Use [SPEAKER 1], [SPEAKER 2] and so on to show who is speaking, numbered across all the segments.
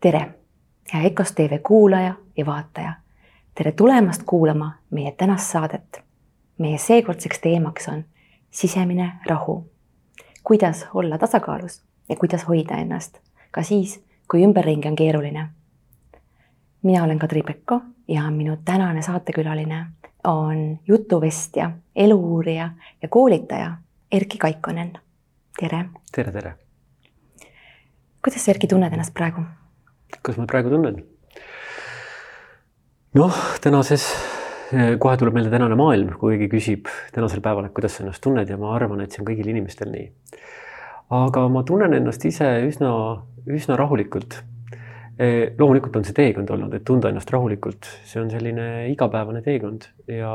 [SPEAKER 1] tere, hea EKOS tv kuulaja ja vaataja. tere tulemast kuulama meie tänast saadet. meie seekordseks teemaks on sisemine rahu. kuidas olla tasakaalus ja kuidas hoida ennast ka siis, kui ümberringi on keeruline. mina olen Kadri Pekko ja minu tänane saatekülaline on jutuvestja, eluuurija ja koolitaja Erki Kaikonen. tere.
[SPEAKER 2] tere, tere.
[SPEAKER 1] kuidas sa, Erki, tunned ennast praegu?
[SPEAKER 2] Kuidas ma praegu tunnen? noh, tänases, kohe tuleb meelde tänane maailm, kui keegi küsib tänasel päeval, et kuidas sa ennast tunned ja ma arvan, et see on kõigil inimestel nii. aga ma tunnen ennast ise üsna, üsna rahulikult. E, loomulikult on see teekond olnud, et tunda ennast rahulikult, see on selline igapäevane teekond ja,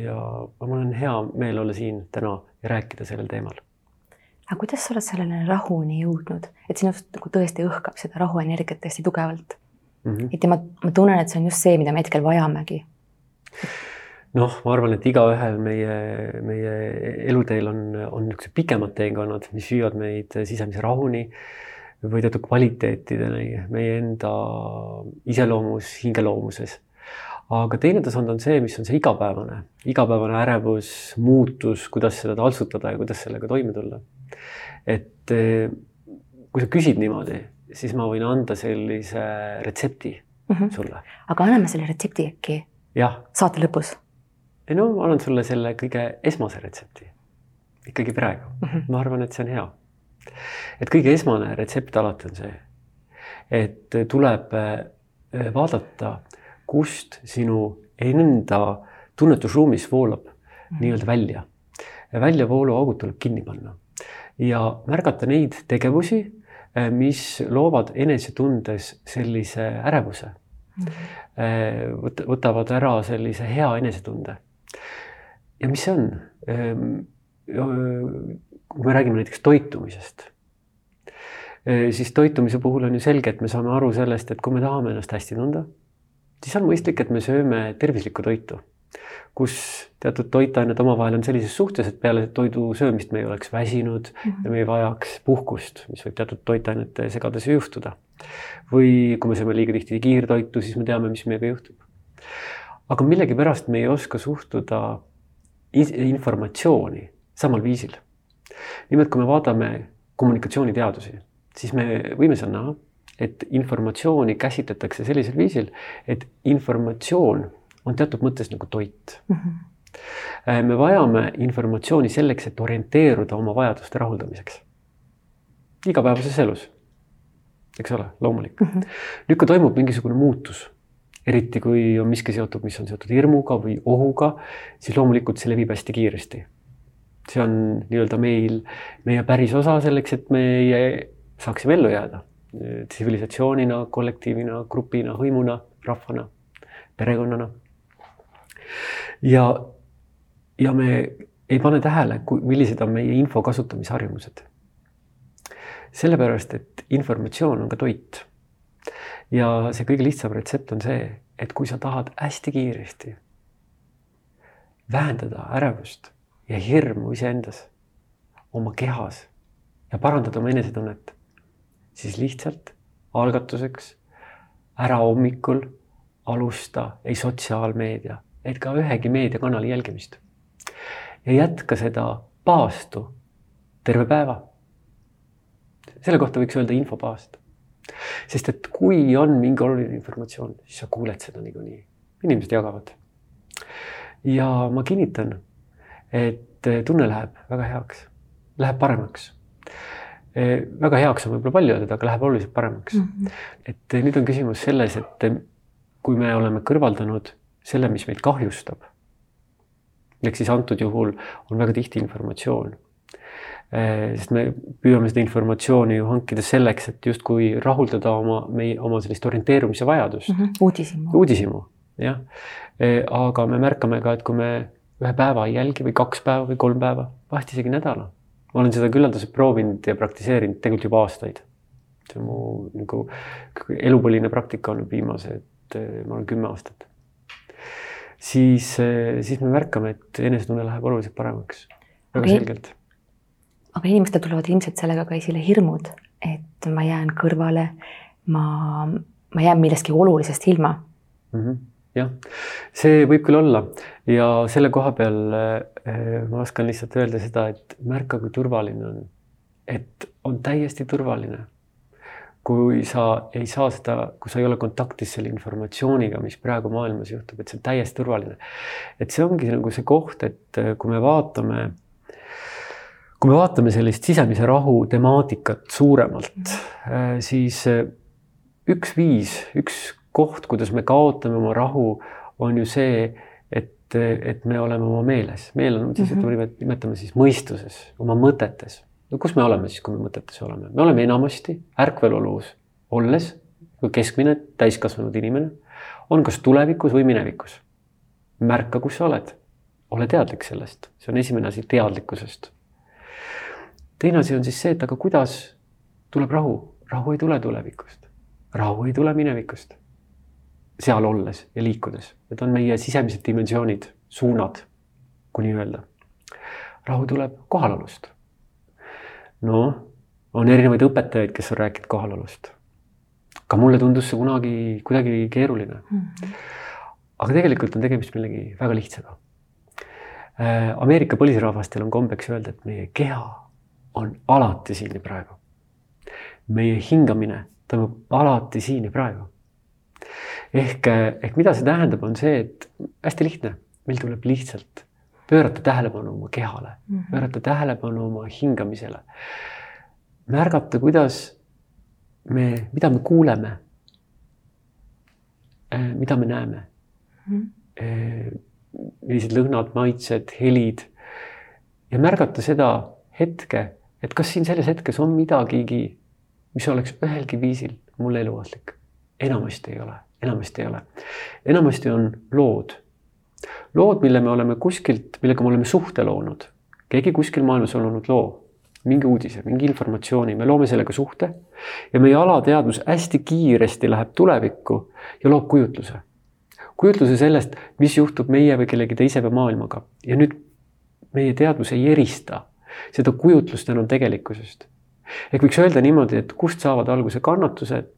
[SPEAKER 2] ja mul on hea meel olla siin täna ja rääkida sellel teemal
[SPEAKER 1] aga kuidas sa oled sellele rahuni jõudnud, et sinust nagu tõesti õhkab seda rahuenergiat hästi tugevalt mm? -hmm. et ja ma, ma tunnen, et see on just see, mida me hetkel vajamegi.
[SPEAKER 2] noh, ma arvan, et igaühel meie, meie eluteel on, on niisugused pikemad teekonnad, mis viivad meid sisemise rahuni või teatud kvaliteetideni meie enda iseloomus, hingeloomuses aga teine tasand on see, mis on see igapäevane, igapäevane ärevus, muutus, kuidas seda taltsutada ja kuidas sellega toime tulla et eh, kui sa küsid niimoodi, siis ma võin anda sellise retsepti mm -hmm. sulle.
[SPEAKER 1] aga anname selle retsepti äkki saate lõpus.
[SPEAKER 2] ei no ma annan sulle selle kõige esmase retsepti ikkagi praegu mm. -hmm. ma arvan, et see on hea. et kõige esmane retsept alati on see, et tuleb eh, vaadata, kust sinu enda tunnetusruumis voolab mm -hmm. nii-öelda välja. väljavooluaugud tuleb kinni panna ja märgata neid tegevusi, eh, mis loovad enesetundes sellise ärevuse mm. -hmm. võtavad ära sellise hea enesetunde. ja mis see on? Ehm, kui me räägime näiteks toitumisest, eh, siis toitumise puhul on ju selge, et me saame aru sellest, et kui me tahame ennast hästi tunda, siis on mõistlik, et me sööme tervislikku toitu kus teatud toitained omavahel on sellises suhtes, et peale toidu söömist me ei oleks väsinud mm -hmm. ja me ei vajaks puhkust, mis võib teatud toitainete segaduse juhtuda. või kui me sööme liiga tihti kiirtoitu, siis me teame, mis meiega juhtub. aga millegipärast me ei oska suhtuda informatsiooni samal viisil. nimelt, kui me vaatame kommunikatsiooniteadusi, siis me võime seal näha, et informatsiooni käsitletakse sellisel viisil, et informatsioon on teatud mõttes nagu toit mm. -hmm. me vajame informatsiooni selleks, et orienteeruda oma vajaduste rahuldamiseks. igapäevases elus, eks ole, loomulik mm. -hmm. nüüd, kui toimub mingisugune muutus, eriti kui on miski seotud, mis on seotud hirmuga või ohuga, siis loomulikult see levib hästi kiiresti. see on nii-öelda meil, meie päris osa selleks, et meie saaksime ellu jääda tsivilisatsioonina, kollektiivina, grupina, hõimuna, rahvana, perekonnana ja, ja me ei pane tähele, millised on meie info kasutamisharjumused. sellepärast, et informatsioon on ka toit. ja see kõige lihtsam retsept on see, et kui sa tahad hästi kiiresti vähendada ärevust ja hirmu iseendas, oma kehas ja parandada oma enesetunnet, siis lihtsalt algatuseks ära hommikul alusta ei sotsiaalmeedia et ka ühegi meediakanali jälgimist. ja jätka seda paastu terve päeva. selle kohta võiks öelda infopaast. sest et kui on mingi oluline informatsioon, siis sa kuuled seda niikuinii, inimesed jagavad. ja ma kinnitan, et tunne läheb väga heaks, läheb paremaks väga heaks on võib-olla palju öeldud, aga läheb oluliselt paremaks mm. -hmm. et nüüd on küsimus selles, et kui me oleme kõrvaldanud selle, mis meid kahjustab. ehk siis antud juhul on väga tihti informatsioon. Sest me püüame seda informatsiooni ju hankida selleks, et justkui rahuldada oma, meie, oma sellist orienteerumise vajadust mm.
[SPEAKER 1] -hmm. uudishimu.
[SPEAKER 2] uudishimu, jah. Aga me märkame ka, et kui me ühe päeva ei jälgi või kaks päeva või kolm päeva, vahest isegi nädala. ma olen seda küllaldaselt proovinud ja praktiseerinud tegelikult juba aastaid. see on mu nagu elupõline praktika olnud viimased, ma olen kümme aastat siis, eh, siis me märkame, et enesetunne läheb oluliselt paremaks, väga okay. selgelt.
[SPEAKER 1] aga inimestel tulevad ilmselt sellega ka esile hirmud, et ma jään kõrvale, ma, ma jään millestki olulisest ilma
[SPEAKER 2] mm. -hmm. jah, see võib küll olla ja selle koha peal äh, ma oskan lihtsalt öelda seda, et märka, kui turvaline on. et on täiesti turvaline kui sa ei saa seda, kui sa ei ole kontaktis selle informatsiooniga, mis praegu maailmas juhtub, et see on täiesti turvaline. et see ongi nagu see koht, et äh, kui me vaatame, kui me vaatame sellist sisemise rahu temaatikat suuremalt, äh, siis äh, üks viis, üks koht, kuidas me kaotame oma rahu, on ju see, et, et me oleme oma meeles, meel on siis mm, -hmm. nimetame siis mõistuses, oma mõtetes no kus me oleme siis, kui me mõtetes oleme, me oleme enamasti ärkvelolus olles, kui keskmine täiskasvanud inimene on kas tulevikus või minevikus. märka, kus sa oled, ole teadlik sellest, see on esimene asi teadlikkusest. teine asi on siis see, et aga kuidas tuleb rahu, rahu ei tule tulevikust, rahu ei tule minevikust. seal olles ja liikudes, need on meie sisemised dimensioonid, suunad, kui nii öelda. rahu tuleb kohalolust noh, on erinevaid õpetajaid, kes on rääkinud kohalolust. ka mulle tundus see kunagi kuidagi keeruline mm. -hmm. aga tegelikult on tegemist millegi väga lihtsaga. Äh, Ameerika põlisrahvastel on kombeks öelda, et meie keha on alati siin ja praegu. meie hingamine toimub alati siin ja praegu. ehk, ehk mida see tähendab, on see, et hästi lihtne, meil tuleb lihtsalt pöörata tähelepanu oma kehale mm, -hmm. pöörata tähelepanu oma hingamisele. märgata, kuidas me, mida me kuuleme. Äh, mida me näeme mm. -hmm. millised lõhnad, maitsed, helid ja märgata seda hetke, et kas siin selles hetkes on midagigi, mis oleks ühelgi viisil mulle eluohtlik. enamasti ei ole, enamasti ei ole. enamasti on lood lood, mille me oleme kuskilt, millega me oleme suhte loonud. keegi kuskil maailmas on loonud loo, mingi uudise, mingi informatsiooni, me loome sellega suhte ja meie alateadvus hästi kiiresti läheb tulevikku ja loob kujutluse. kujutluse sellest, mis juhtub meie või kellegi teise või maailmaga ja nüüd meie teadvus ei erista seda kujutlust enam tegelikkusest. ehk võiks öelda niimoodi, et kust saavad alguse kannatused,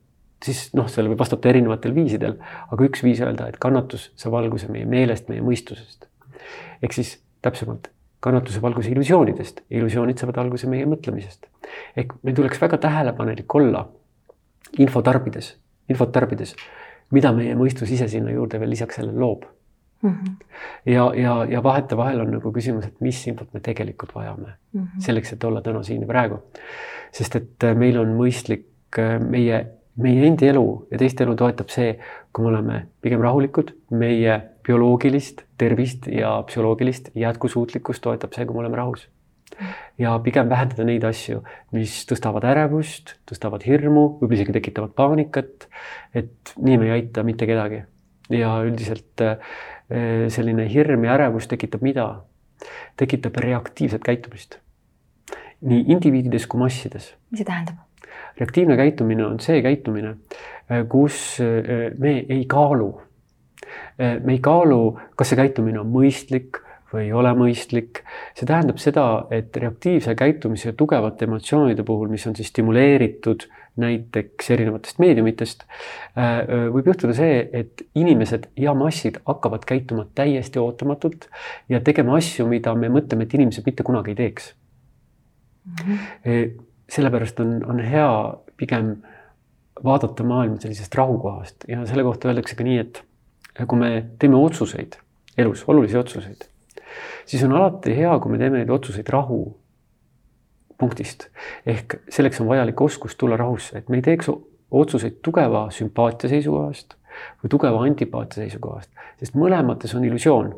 [SPEAKER 2] siis noh, sellele võib vastata erinevatel viisidel, aga üks viis öelda, et kannatus saab alguse meie meelest, meie mõistusest. ehk siis täpsemalt, kannatus saab alguse illusioonidest, illusioonid saavad alguse meie mõtlemisest. ehk meil tuleks väga tähelepanelik olla info tarbides, infot tarbides, mida meie mõistus ise sinna juurde veel lisaks sellele loob mm. -hmm. ja, ja, ja vahetevahel on nagu küsimus, et mis infot me tegelikult vajame mm -hmm. selleks, et olla täna siin ja praegu. sest et meil on mõistlik meie meie endi elu ja teiste elu toetab see, kui me oleme pigem rahulikud, meie bioloogilist tervist ja psühholoogilist jätkusuutlikkust toetab see, kui me oleme rahus. ja pigem vähendada neid asju, mis tõstavad ärevust, tõstavad hirmu, võib-olla isegi tekitavad paanikat. et nii me ei aita mitte kedagi. ja üldiselt eh, selline hirm ja ärevus tekitab mida? tekitab reaktiivset käitumist. nii indiviidides kui massides.
[SPEAKER 1] mis see tähendab?
[SPEAKER 2] Reaktiivne käitumine on see käitumine, äh, kus äh, me ei kaalu. Äh, me ei kaalu, kas see käitumine on mõistlik või ei ole mõistlik. see tähendab seda, et reaktiivse käitumise tugevate emotsioonide puhul, mis on siis stimuleeritud näiteks erinevatest meediumitest, võib juhtuda see, et inimesed ja massid hakkavad käituma täiesti ootamatult ja tegema asju, mida me mõtleme, et inimesed mitte kunagi ei teeks mm. -hmm sellepärast on, on hea pigem vaadata maailma sellisest rahukohast ja selle kohta öeldakse ka nii, et kui me teeme otsuseid elus, olulisi otsuseid, siis on alati hea, kui me teeme neid otsuseid rahu punktist. ehk selleks on vajalik oskus tulla rahusse, et me ei teeks otsuseid tugeva sümpaatia seisukohast või tugeva antipaatia seisukohast, sest mõlemates on illusioon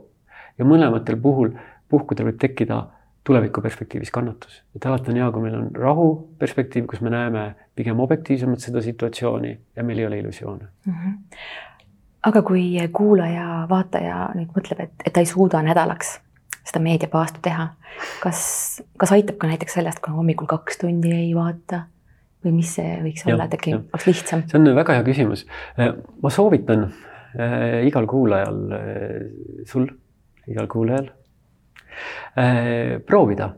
[SPEAKER 2] ja mõlematel puhul, puhkudel võib tekkida tuleviku perspektiivis kannatus. et alati on hea, kui meil on rahu perspektiiv, kus me näeme pigem objektiivsemalt seda situatsiooni ja meil ei ole illusioone mm. -hmm.
[SPEAKER 1] aga kui kuulaja, vaataja nüüd mõtleb, et, et ta ei suuda nädalaks seda meediapaastu teha, kas, kas aitab ka näiteks sellest, kui hommikul kaks tundi ei vaata või mis see võiks ja, olla, et äkki oleks lihtsam?
[SPEAKER 2] see on väga hea küsimus. ma soovitan äh, igal kuulajal äh,, sul, igal kuulajal Äh, proovida.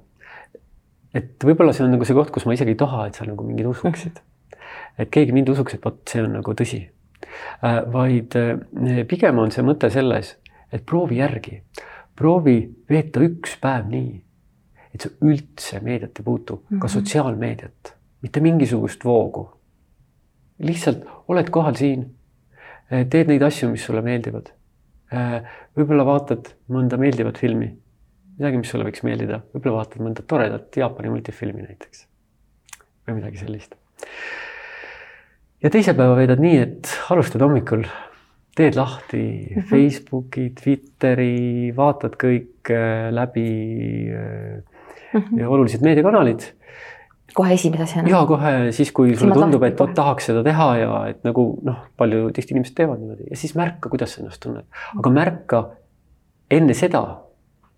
[SPEAKER 2] et võib-olla see on nagu see koht, kus ma isegi ei taha, et sa nagu mingeid usuksid. et keegi mind usuks, et vot see on nagu tõsi. vaid pigem on see mõte selles, et proovi järgi, proovi veeta üks päev nii, et sa üldse meediat ei puutu mm, -hmm. ka mhm. sotsiaalmeediat, mitte mingisugust voogu. lihtsalt oled kohal siin, teed neid asju, mis sulle meeldivad. võib-olla vaatad mõnda meeldivat filmi, midagi, mis sulle võiks meeldida, võib-olla vaatad mõnda toredat Jaapani multifilmi näiteks või midagi sellist. ja teise päeva veedad nii, et alustad hommikul teed lahti mm -hmm. Facebooki, Twitteri, vaatad kõik äh, läbi mm -hmm. olulised meediakanalid.
[SPEAKER 1] kohe esimese asjana?
[SPEAKER 2] ja kohe siis, kui sulle tundub, et vot tahaks seda teha ja et nagu noh, palju tihti inimesed teevad niimoodi ja siis märka, kuidas sa ennast tunned, aga märka enne seda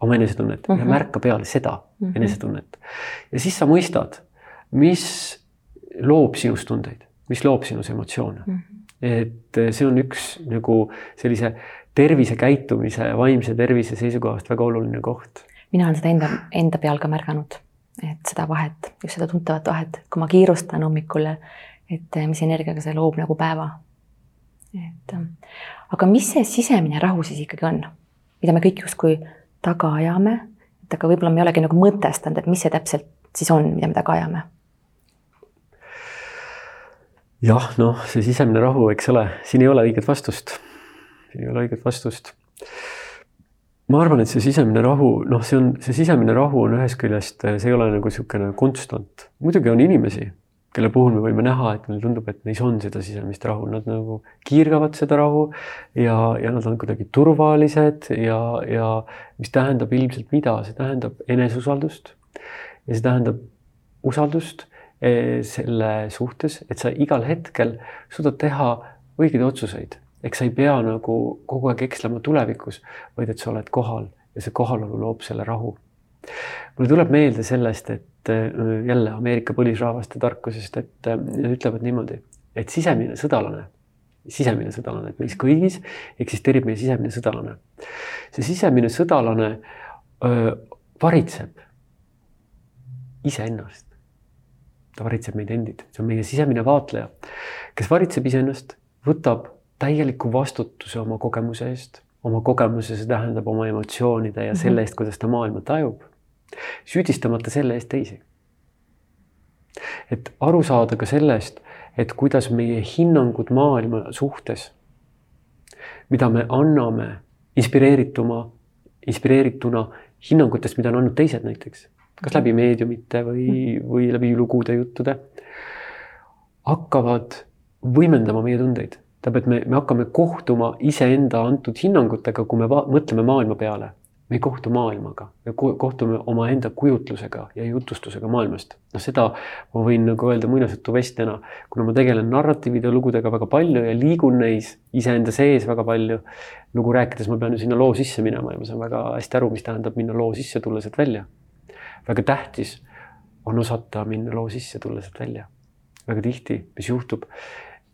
[SPEAKER 2] oma enesetunnet mm -hmm. ja mhm. märka peale seda mm -hmm. enesetunnet. ja siis sa mõistad, mis loob sinus tundeid, mis loob sinus emotsioone mm. -hmm et eh, see on üks nagu sellise tervisekäitumise, vaimse tervise seisukohast väga oluline koht.
[SPEAKER 1] mina olen seda enda, enda peal ka märganud, et seda vahet, just seda tuntavat vahet, kui ma kiirustan hommikul, et eh, mis energiaga see loob nagu päeva. et eh, aga mis see sisemine rahu siis ikkagi on, mida me kõik justkui taga ajame, et aga võib-olla me ei olegi nagu mõtestanud, et mis see täpselt siis on, mida me taga ajame
[SPEAKER 2] jah, noh, see sisemine rahu, eks ole, siin ei ole õiget vastust. siin ei ole õiget vastust. ma arvan, et see sisemine rahu, noh, see on, see sisemine rahu on ühest küljest, see ei ole nagu niisugune konstant. muidugi on inimesi, kelle puhul me võime näha, et neile tundub, et neis on seda sisemist rahu, nad nagu kiirgavad seda rahu ja, ja nad on kuidagi turvalised ja, ja mis tähendab ilmselt mida, see tähendab eneseusaldust ja see tähendab usaldust Eh, selle suhtes, et sa igal hetkel suudad teha õigeid otsuseid, eks sa ei pea nagu kogu aeg ekslema tulevikus, vaid et sa oled kohal ja see kohalolu loob selle rahu. Mulle tuleb meelde sellest, et eh, jälle Ameerika põlisrahvaste tarkusest, et nad ütlevad niimoodi, et sisemine sõdalane, sisemine sõdalane, et meis kõigis eksisteerib meie sisemine sõdalane. see sisemine sõdalane öö, varitseb iseennast ta varitseb meid endid, see on meie sisemine vaatleja, kes varitseb iseennast, võtab täieliku vastutuse oma kogemuse eest, oma kogemuse, see tähendab oma emotsioonide ja selle mhm. eest, kuidas ta maailma tajub, süüdistamata selle eest teisi. et aru saada ka sellest, et kuidas meie hinnangud maailma suhtes, mida me anname inspireerituma, inspireerituna hinnangutest, mida on andnud teised näiteks kas läbi meediumite või, või läbi lugude, juttude, hakkavad võimendama meie tundeid. tähendab, et me, me hakkame kohtuma iseenda antud hinnangutega, kui me mõtleme maailma peale. Me ei kohtu maailmaga, me kohtume omaenda kujutlusega ja jutustusega maailmast. noh, seda ma võin nagu öelda muinasjutuvestjana, kuna ma tegelen narratiivide lugudega väga palju ja liigun neis iseenda sees väga palju. lugu rääkides ma pean ju sinna loo sisse minema ja ma saan väga hästi aru, mis tähendab minna loo sisse, tulla sealt välja väga tähtis on osata minna loo sisse, tulla sealt välja. väga tihti, mis juhtub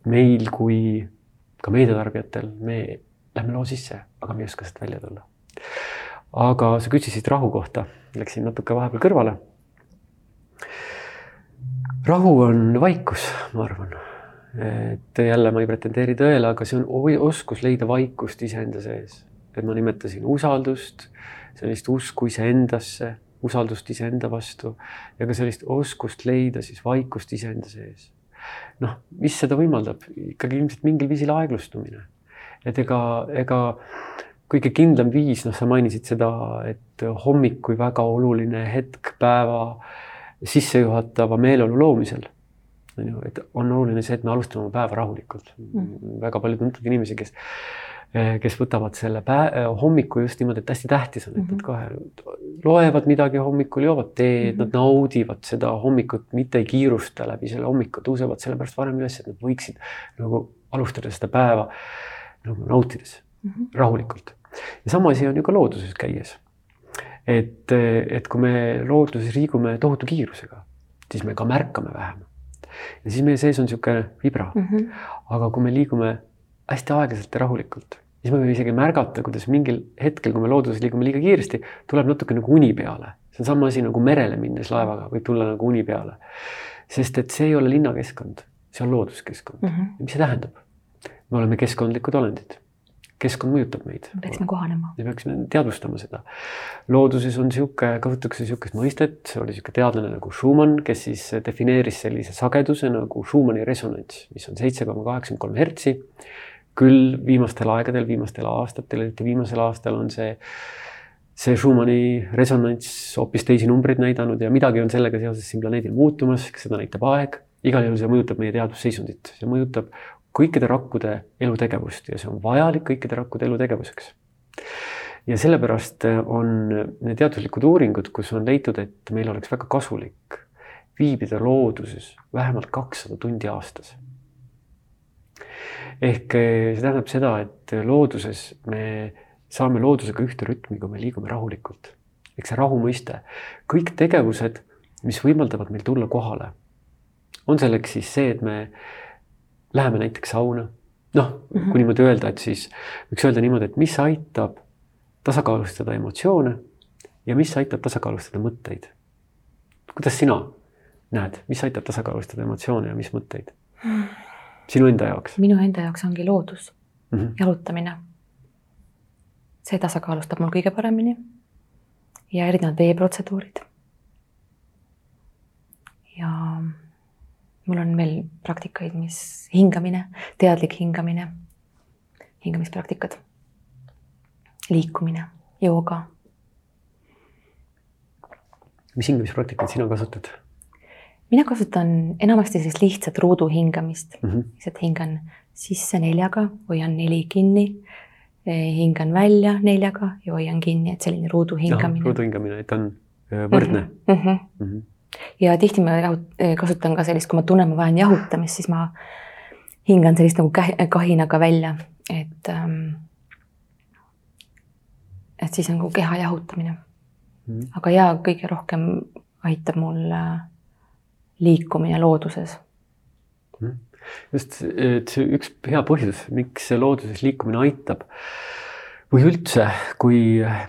[SPEAKER 2] meil kui ka meediatarbijatel, me lähme loo sisse, aga me ei oska sealt välja tulla. Aga sa küsisid rahu kohta, läksin natuke vahepeal kõrvale. rahu on vaikus, ma arvan. et jälle ma ei pretendeeri tõele, aga see on oskus leida vaikust iseenda sees. et ma nimetasin usaldust, sellist usku iseendasse usaldust iseenda vastu ja ka sellist oskust leida siis vaikust iseenda sees. noh, mis seda võimaldab, ikkagi ilmselt mingil viisil aeglustumine. et ega, ega kõige kindlam viis, noh, sa mainisid seda, et hommik kui väga oluline hetk päeva sissejuhatava meeleolu loomisel on ju, et on oluline see, et me alustame oma päeva rahulikult mm.. väga palju tuntud inimesi, kes kes võtavad selle päe-, hommiku just niimoodi, et hästi tähtis on, et nad kohe loevad midagi hommikul, joovad teed mm, -hmm. nad naudivad seda hommikut, mitte ei kiirusta läbi selle hommiku, tõusevad sellepärast varem üles, et nad võiksid nagu alustada seda päeva nagu nautides mm -hmm. rahulikult. Ja sama asi on ju ka looduses käies. et, et kui me looduses liigume tohutu kiirusega, siis me ka märkame vähem. ja siis meie sees on niisugune vibra mm. -hmm. aga kui me liigume hästi aeglaselt ja rahulikult, siis me võime isegi märgata, kuidas mingil hetkel, kui me looduses liigume liiga kiiresti, tuleb natuke nagu uni peale. see on sama asi nagu merele minnes laevaga võib tulla nagu uni peale. sest et see ei ole linnakeskkond, see on looduskeskkond
[SPEAKER 1] mm. -hmm.
[SPEAKER 2] ja mis see tähendab? me oleme keskkondlikud olendid. Keskkond mõjutab meid.
[SPEAKER 1] me peaksime kohanema.
[SPEAKER 2] me peaksime teadvustama seda. looduses on niisugune, kasutatakse niisugust mõistet, oli niisugune teadlane nagu Schumann, kes siis defineeris sellise sageduse nagu Schumanni resonants, mis on seitse koma kaheksakümmend kolm hertsi. küll viimastel aegadel, viimastel aastatel, eriti viimasel aastal on see see Schumanni resonants hoopis teisi numbreid näidanud ja midagi on sellega seoses siin planeedil muutumas, seda näitab aeg. igal juhul see mõjutab meie teadvusseisundit, see mõjutab kõikide rakkude elutegevust ja see on vajalik kõikide rakkude elutegevuseks. ja sellepärast on teaduslikud uuringud, kus on leitud, et meil oleks väga kasulik viibida looduses vähemalt kakssada tundi aastas. ehk see tähendab seda, et looduses me saame loodusega ühte rütmi, kui me liigume rahulikult. eks see rahu mõiste, kõik tegevused, mis võimaldavad meil tulla kohale, on selleks siis see, et me läheme näiteks sauna. noh kui niimoodi öelda, et siis võiks öelda niimoodi, et mis aitab tasakaalustada emotsioone ja mis aitab tasakaalustada mõtteid. kuidas sina näed, mis aitab tasakaalustada emotsioone ja mis mõtteid? sinu enda jaoks?
[SPEAKER 1] minu enda jaoks ongi loodus mm, -hmm. jalutamine see tasakaalustab mul kõige paremini. ja erinevad veeprotseduurid. ja mul on veel praktikaid, mis hingamine, teadlik hingamine, hingamispraktikad, liikumine, jooga.
[SPEAKER 2] mis hingamispraktikaid sina kasutad?
[SPEAKER 1] mina kasutan enamasti siis lihtsat ruudu hingamist mm, -hmm. lihtsalt hingan sisse neljaga, hoian neli kinni hingan välja neljaga ja hoian kinni, et selline ruudu hingamine.
[SPEAKER 2] ruudu hingamine, et on võrdne mm. -hmm. Mm
[SPEAKER 1] -hmm. Ja tihti ma jahut-, kasutan ka sellist, kui ma tunnen, ma vajan jahutamist, siis ma hingan sellist nagu kahinaga välja, et ähm,. et siis on nagu keha jahutamine mm. aga ja kõige rohkem aitab mul äh, liikumine looduses
[SPEAKER 2] mm. just, et see üks hea põhjus, miks looduses liikumine aitab või üldse, kui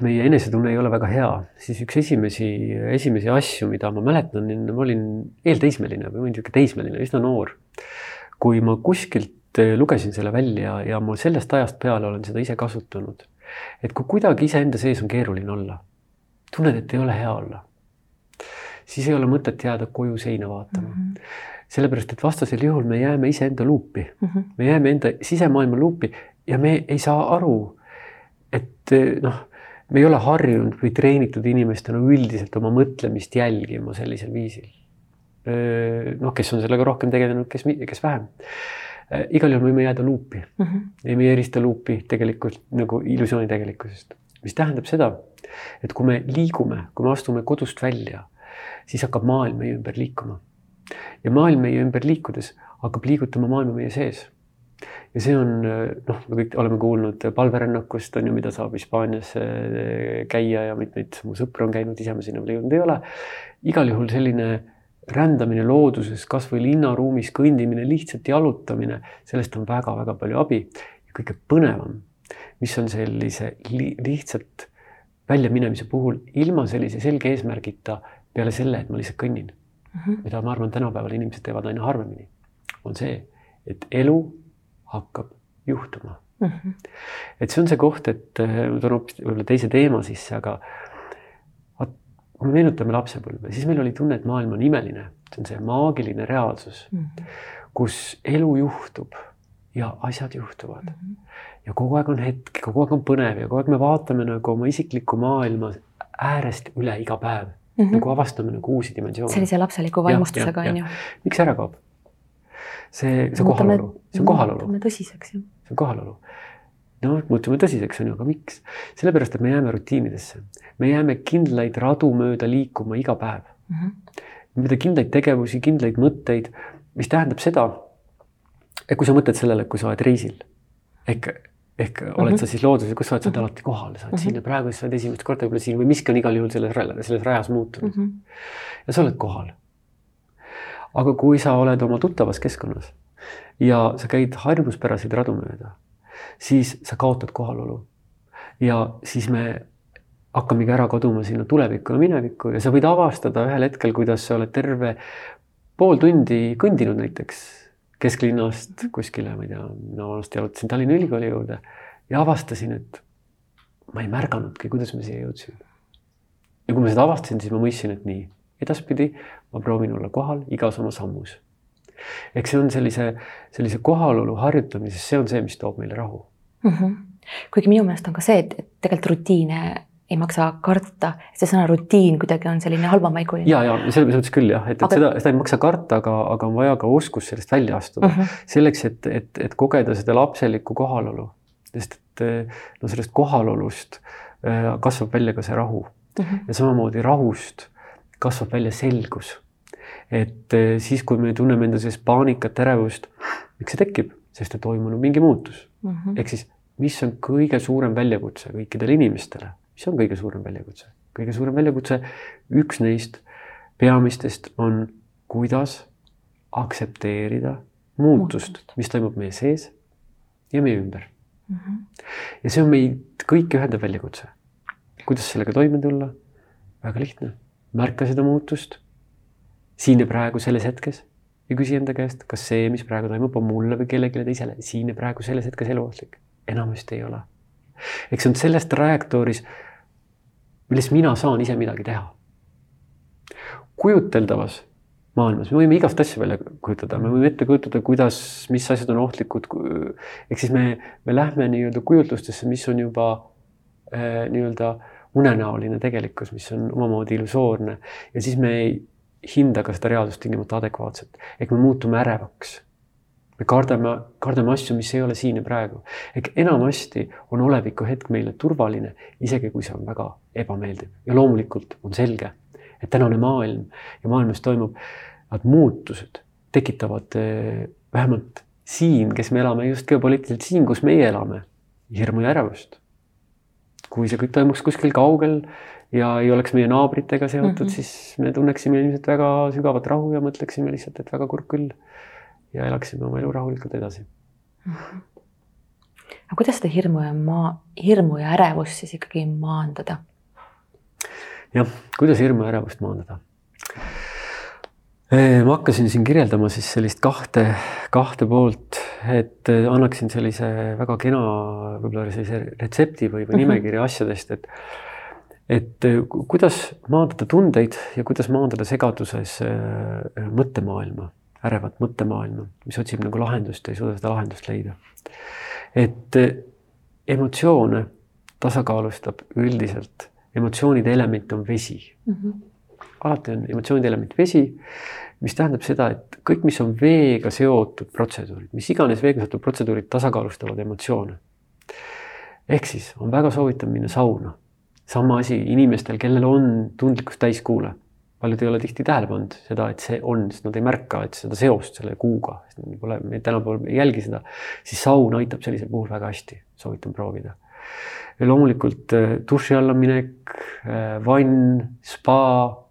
[SPEAKER 2] meie enesetunne ei ole väga hea, siis üks esimesi, esimesi asju, mida ma mäletan, ma olin eelteismeline või muidugi teismeline, üsna noor. kui ma kuskilt lugesin selle välja ja ma sellest ajast peale olen seda ise kasutanud. et kui kuidagi iseenda sees on keeruline olla, tunned, et ei ole hea olla, siis ei ole mõtet jääda koju seina vaatama mm. -hmm sellepärast et vastasel juhul me jääme iseenda luupi mm, -hmm. me jääme enda sisemaailma luupi ja me ei saa aru, et noh, me ei ole harjunud või treenitud inimestena üldiselt oma mõtlemist jälgima sellisel viisil. noh, kes on sellega rohkem tegelenud, kes, kes vähem. igal juhul võime jääda luupi mm -hmm. ja me ei erista luupi tegelikult nagu illusiooni tegelikkusest, mis tähendab seda, et kui me liigume, kui me astume kodust välja, siis hakkab maailm meie ümber liikuma ja maailm meie ümber liikudes hakkab liigutama maailma meie sees. Ja see on noh, me kõik oleme kuulnud palverännakust on ju, mida saab Hispaanias eh, käia ja mitmeid mu sõpru on käinud, ise ma sinna veel jõudnud ei ole. igal juhul selline rändamine looduses, kasvõi linnaruumis kõndimine, lihtsalt jalutamine, sellest on väga-väga palju abi kõige põnevam, mis on sellise li lihtsalt väljaminemise puhul ilma sellise selge eesmärgita peale selle, et ma lihtsalt kõnnin mm, -hmm. mida ma arvan, tänapäeval inimesed teevad aina harvemini, on see, et elu hakkab juhtuma mm. -hmm. et see on see koht, et äh, ma toon hoopis võib-olla teise teema sisse, aga kui me meenutame lapsepõlve, siis meil oli tunne, et maailm on imeline, see on see maagiline reaalsus mm, -hmm. kus elu juhtub ja asjad juhtuvad mm. -hmm. ja kogu aeg on hetk, kogu aeg on põnev ja kogu aeg me vaatame nagu oma isiklikku maailma äärest üle iga päev mm -hmm. nagu avastame nagu uusi dimensioone.
[SPEAKER 1] sellise lapseliku vaimustusega on ju.
[SPEAKER 2] miks ära kaob? See, see kohalolu, see on kohalolu.
[SPEAKER 1] muutume tõsiseks ju.
[SPEAKER 2] see on kohalolu. no muutume tõsiseks on ju, aga miks? sellepärast, et me jääme rutiinidesse, me jääme kindlaid radu mööda liikuma iga päev mm. -hmm. mööda kindlaid tegevusi, kindlaid mõtteid, mis tähendab seda, et kui sa mõtled sellele, kui sa oled reisil ehk ehk mm -hmm. oled sa siis looduses, kus sa oled, sa oled mhm. alati kohal, sa oled mm -hmm. siin ja praegu sa oled esimest korda võib-olla siin või miski on igal juhul selles, selles rajas muutunud mm. -hmm. ja sa oled kohal. Aga kui sa oled oma tuttavas keskkonnas ja sa käid harjumuspäraseid radu mööda, siis sa kaotad kohalolu. ja siis me hakkamegi ära kaduma sinna tulevikku ja minevikku ja sa võid avastada ühel hetkel, kuidas sa oled terve pool tundi kõndinud näiteks kesklinnast kuskile, ma ei tea, mina vanasti jalutasin Tallinna Ülikooli juurde ja avastasin, et ma ei märganudki, kuidas me siia jõudsime. ja kui ma seda avastasin, siis ma mõistsin, et nii, edaspidi ma proovin olla kohal igas oma sammus. eks see on sellise, sellise kohalolu harjutamises, see on see, mis toob meile rahu
[SPEAKER 1] mm. -hmm. kuigi minu meelest on ka see, et, tegelikult rutiine ei maksa karta, see sõna rutiin kuidagi on selline halvamaiguline.
[SPEAKER 2] ja, ja selles mõttes küll jah, et, et aga... seda, seda ei maksa karta, aga, aga on vaja ka oskus sellest välja astuda mm. -hmm. selleks, et, et, et kogeda seda lapselikku kohalolu, sest et no sellest kohalolust äh, kasvab välja ka see rahu mm. -hmm. ja samamoodi rahust kasvab välja selgus. et äh, siis, kui me tunneme enda sees paanikat, ärevust, miks see tekib, sest et toimunud mingi muutus mm -hmm.. ehk siis, mis on kõige suurem väljakutse kõikidele inimestele mis on kõige suurem väljakutse? kõige suurem väljakutse, üks neist peamistest on, kuidas aktsepteerida muutust, mis toimub meie sees ja meie ümber mm. -hmm. ja see on meid kõiki ühendav väljakutse. kuidas sellega toime tulla? väga lihtne, märka seda muutust siin ja praegu selles hetkes ja küsi enda käest, kas see, mis praegu toimub, on mulle või kellelegi teisele siin ja praegu selles hetkes eluohtlik. enamasti ei ole. eks see on selles trajektooris milles mina saan ise midagi teha. kujuteldavas maailmas, me võime igast asja välja kujutada, me võime ette kujutada, kuidas, mis asjad on ohtlikud. ehk siis me, me lähme nii-öelda kujutlustesse, mis on juba äh, nii-öelda unenäoline tegelikkus, mis on omamoodi illusoorne ja siis me ei hinda ka seda reaalsust tingimata adekvaatselt, ehk me muutume ärevaks me kardame, kardame asju, mis ei ole siin ja praegu. ehk enamasti on oleviku hetk meile turvaline, isegi kui see on väga ebameeldiv ja loomulikult on selge, et tänane maailm ja maailmas toimuvad muutused tekitavad eh, vähemalt siin, kes me elame just geopoliitiliselt siin, kus meie elame, hirmu ja ärevust. Kui see kõik toimuks kuskil kaugel ja ei oleks meie naabritega seotud mm, -hmm. siis me tunneksime ilmselt väga sügavat rahu ja mõtleksime lihtsalt, et väga kurb küll ja elaksime oma elu rahulikult edasi mm. -hmm.
[SPEAKER 1] aga kuidas seda hirmu ja maa, hirmu ja ärevust siis ikkagi maandada?
[SPEAKER 2] jah, kuidas hirmu ja ärevust maandada? Ma hakkasin siin kirjeldama siis sellist kahte, kahte poolt, et annaksin sellise väga kena võib-olla sellise retsepti või, või mhm. nimekirja asjadest, et et kuidas maandada tundeid ja kuidas maandada segaduses mõttemaailma ärevat mõttemaailma, mis otsib nagu lahendust ja ei suuda seda lahendust leida. et emotsioone tasakaalustab üldiselt, emotsioonide element on vesi mm. -hmm. Alati on emotsioonide element vesi, mis tähendab seda, et kõik, mis on veega seotud protseduurid, mis iganes veega seotud protseduurid tasakaalustavad emotsioone. ehk siis on väga soovitav minna sauna. sama asi inimestel, kellel on tundlikkus täiskuule paljud ei ole tihti tähele pannud seda, et see on, sest nad ei märka, et seda seost selle kuuga, pole, me tänapäeval ei jälgi seda, siis saun aitab sellisel puhul väga hästi, soovitan proovida. ja loomulikult äh, duši alla minek, äh, vann, spa,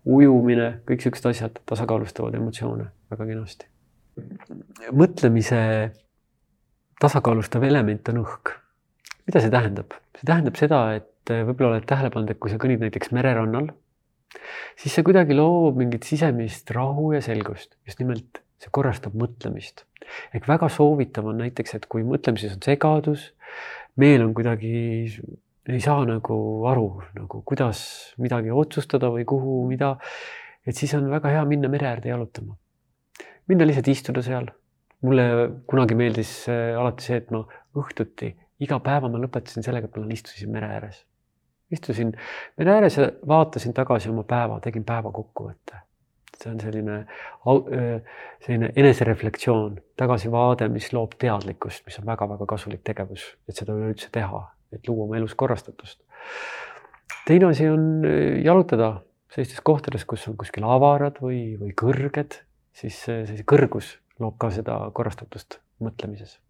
[SPEAKER 2] ujumine, kõik siuksed asjad tasakaalustavad emotsioone väga kenasti. mõtlemise tasakaalustav element on õhk. mida see tähendab? see tähendab seda, et võib-olla oled tähele pannud, et kui sa kõnnid näiteks mererannal siis see kuidagi loob mingit sisemist rahu ja selgust, just nimelt see korrastab mõtlemist. ehk väga soovitav on näiteks, et kui mõtlemises on segadus, meel on kuidagi, ei saa nagu aru nagu kuidas midagi otsustada või kuhu, mida, et siis on väga hea minna mere äärde jalutama. minna lihtsalt istuda seal. mulle kunagi meeldis äh, alati see, et ma õhtuti iga päeva ma lõpetasin sellega, et ma istusin mere ääres istusin mere ääres ja vaatasin tagasi oma päeva, tegin päeva kokkuvõtte. see on selline, selline enesereflektsioon, tagasivaade, mis loob teadlikkust, mis on väga-väga kasulik tegevus, et seda üleüldse teha, et luua oma elus korrastatust. teine asi on jalutada sellistes kohtades, kus on kuskil avarad või, või kõrged, siis see kõrgus loob ka seda korrastatust mõtlemises.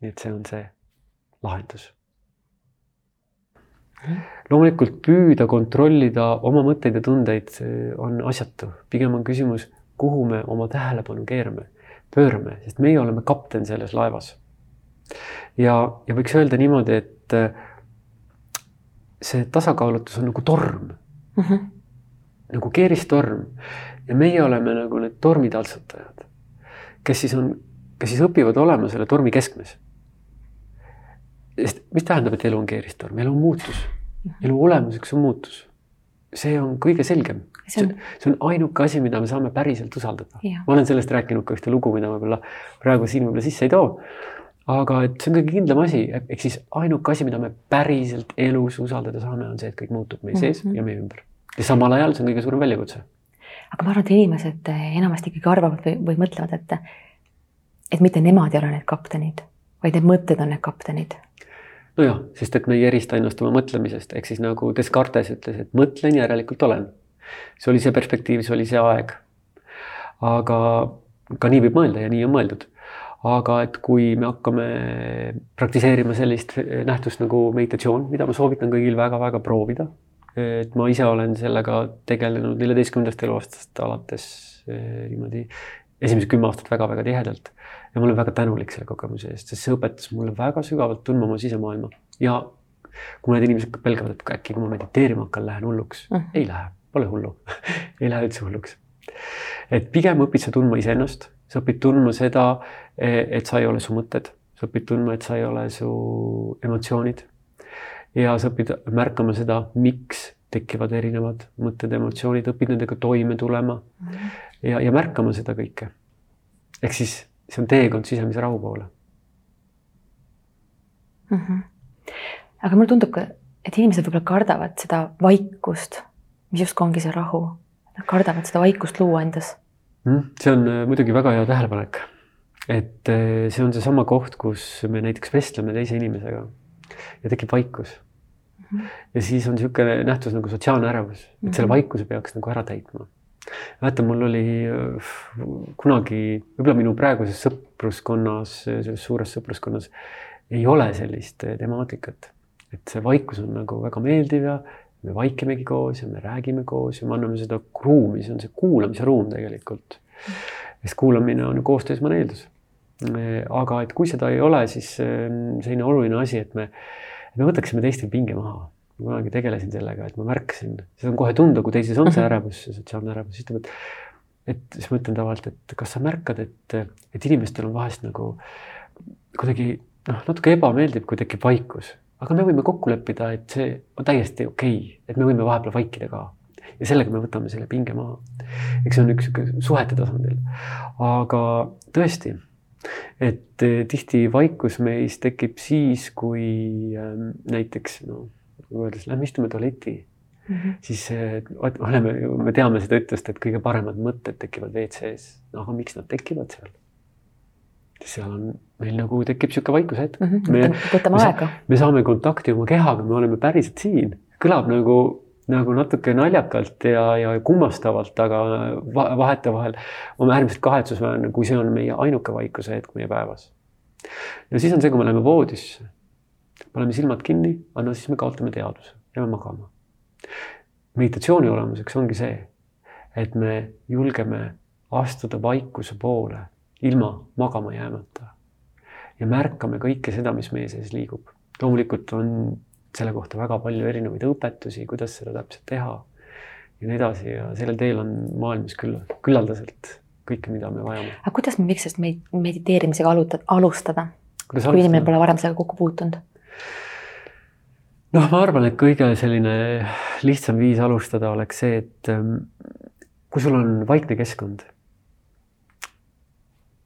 [SPEAKER 2] nii et see on see lahendus loomulikult püüda kontrollida oma mõtteid ja tundeid on asjatu, pigem on küsimus, kuhu me oma tähelepanu keerame, pöörame, sest meie oleme kapten selles laevas. ja, ja võiks öelda niimoodi, et äh, see tasakaalutus on nagu torm mm, -hmm. nagu keeristorm ja meie oleme nagu need tormitaltsutajad, kes siis on kes siis õpivad olema selle tormi keskmes. sest mis tähendab, et elu on keeristorm, elu on muutus, elu olemuseks on muutus. see on kõige selgem, see on, see on ainuke asi, mida me saame päriselt usaldada. ma olen sellest rääkinud ka ühte lugu, mida võib-olla praegu siin võib-olla sisse ei too. Aga et see on kõige kindlam asi, ehk siis ainuke asi, mida me päriselt elus usaldada saame, on see, et kõik muutub meie sees mm -hmm. ja meie ümber. ja samal ajal see on kõige suurem väljakutse
[SPEAKER 1] aga ma arvan, et inimesed eh, enamasti ikkagi arvavad või, või mõtlevad, et, et mitte nemad ei ole need kaptenid, vaid need mõtted on need kaptenid.
[SPEAKER 2] nojah, sest et me ei erista ennast oma mõtlemisest, ehk siis nagu Descartes ütles, et mõtlen, järelikult olen. see oli see perspektiiv, see oli see aeg. aga ka nii võib mõelda ja nii on mõeldud. Aga et kui me hakkame praktiseerima sellist nähtust nagu meditatsioon, mida ma soovitan kõigil väga-väga proovida et ma ise olen sellega tegelenud neljateistkümnendast eluaastast alates eh, niimoodi esimesed kümme aastat väga-väga tihedalt. ja ma olen väga tänulik selle kogemuse eest, sest see õpetas mulle väga sügavalt tundma oma sisemaailma ja kui mõned inimesed pelgavad, et äkki kui ma mediteerima hakkan, lähen hulluks mm. -hmm. ei lähe, pole hullu ei lähe üldse hulluks. Et pigem õpid sa tundma iseennast, sa õpid tundma seda, e, et sa ei ole su mõtted, sa õpid tundma, et sa ei ole su emotsioonid ja sa õpid märkama seda, miks tekivad erinevad mõtted, emotsioonid, õpid nendega toime tulema -hmm. ja, ja märkama seda kõike. ehk siis see on teekond sisemise rahu poole
[SPEAKER 1] mm. -hmm. aga mulle tundub ka, et inimesed võib-olla kardavad seda vaikust, mis justkui ongi see rahu. Kardavad seda vaikust luua endas
[SPEAKER 2] mm,. see on äh, muidugi väga hea tähelepanek. et äh, see on seesama koht, kus me näiteks vestleme teise inimesega ja tekib vaikus mm. -hmm. ja siis on niisugune nähtus nagu sotsiaalne ärevus, et mm -hmm. selle vaikuse peaks nagu ära täitma. mäletan, mul oli äh, kunagi, võib-olla minu praeguses sõpruskonnas, selles suures sõpruskonnas ei ole sellist temaatikat, et see vaikus on nagu väga meeldiv ja me vaikimegi koos ja me räägime koos ja me anname seda ruumi, see on see kuulamise ruum tegelikult. sest kuulamine on koostöös eeldus aga et kui seda ei ole, siis ähm, selline oluline asi, et me, me võtaksime teistel pinge maha. ma kunagi tegelesin sellega, et ma märkasin, seda on kohe tunda, kui teises on see mhm. ärevus, sotsiaalne ärevus, siis ütleb, et et siis ma ütlen tavaliselt, et kas sa märkad, et, et inimestel on vahest nagu kuidagi noh, natuke ebameeldiv, kui tekib vaikus, aga me võime kokku leppida, et see on täiesti okei okay,, et me võime vahepeal vaikida ka ja sellega me võtame selle pinge maha. eks see on üks sihuke suhete tasandil, aga tõesti et eh, tihti vaikus meis tekib siis, kui ähm, näiteks nagu öeldes, lähme istume tualeti mm, -hmm. siis äh, oleme, me teame seda ütlust, et kõige paremad mõtted tekivad WC-s. no aga miks nad tekivad seal? Seal on, meil nagu tekib niisugune vaikuse hetk mm.
[SPEAKER 1] -hmm. võtame aega.
[SPEAKER 2] me saame kontakti oma kehaga, me oleme päriselt siin, kõlab nagu nagu natuke naljakalt ja, ja kummastavalt, aga vahetevahel on äärmiselt kahetsusväärne, kui see on meie ainuke vaikuse hetk meie päevas. ja siis on see, kui me läheme voodisse, paneme silmad kinni, aga no siis me kaotame teadvuse, jääme magama. meditatsiooni olemuseks ongi see, et me julgeme astuda vaikuse poole ilma magama jäämata ja märkame kõike seda, mis meie sees liigub. loomulikult on selle kohta väga palju erinevaid õpetusi, kuidas seda täpselt teha ja nii edasi ja sellel teel on maailmas küll küllaldaselt kõike, mida me vajame.
[SPEAKER 1] aga kuidas me võiks sellest mediteerimisega alustada, kui inimene pole varem sellega kokku puutunud?
[SPEAKER 2] noh, ma arvan, et kõige selline lihtsam viis alustada oleks see, et ähm, kui sul on vaikne keskkond,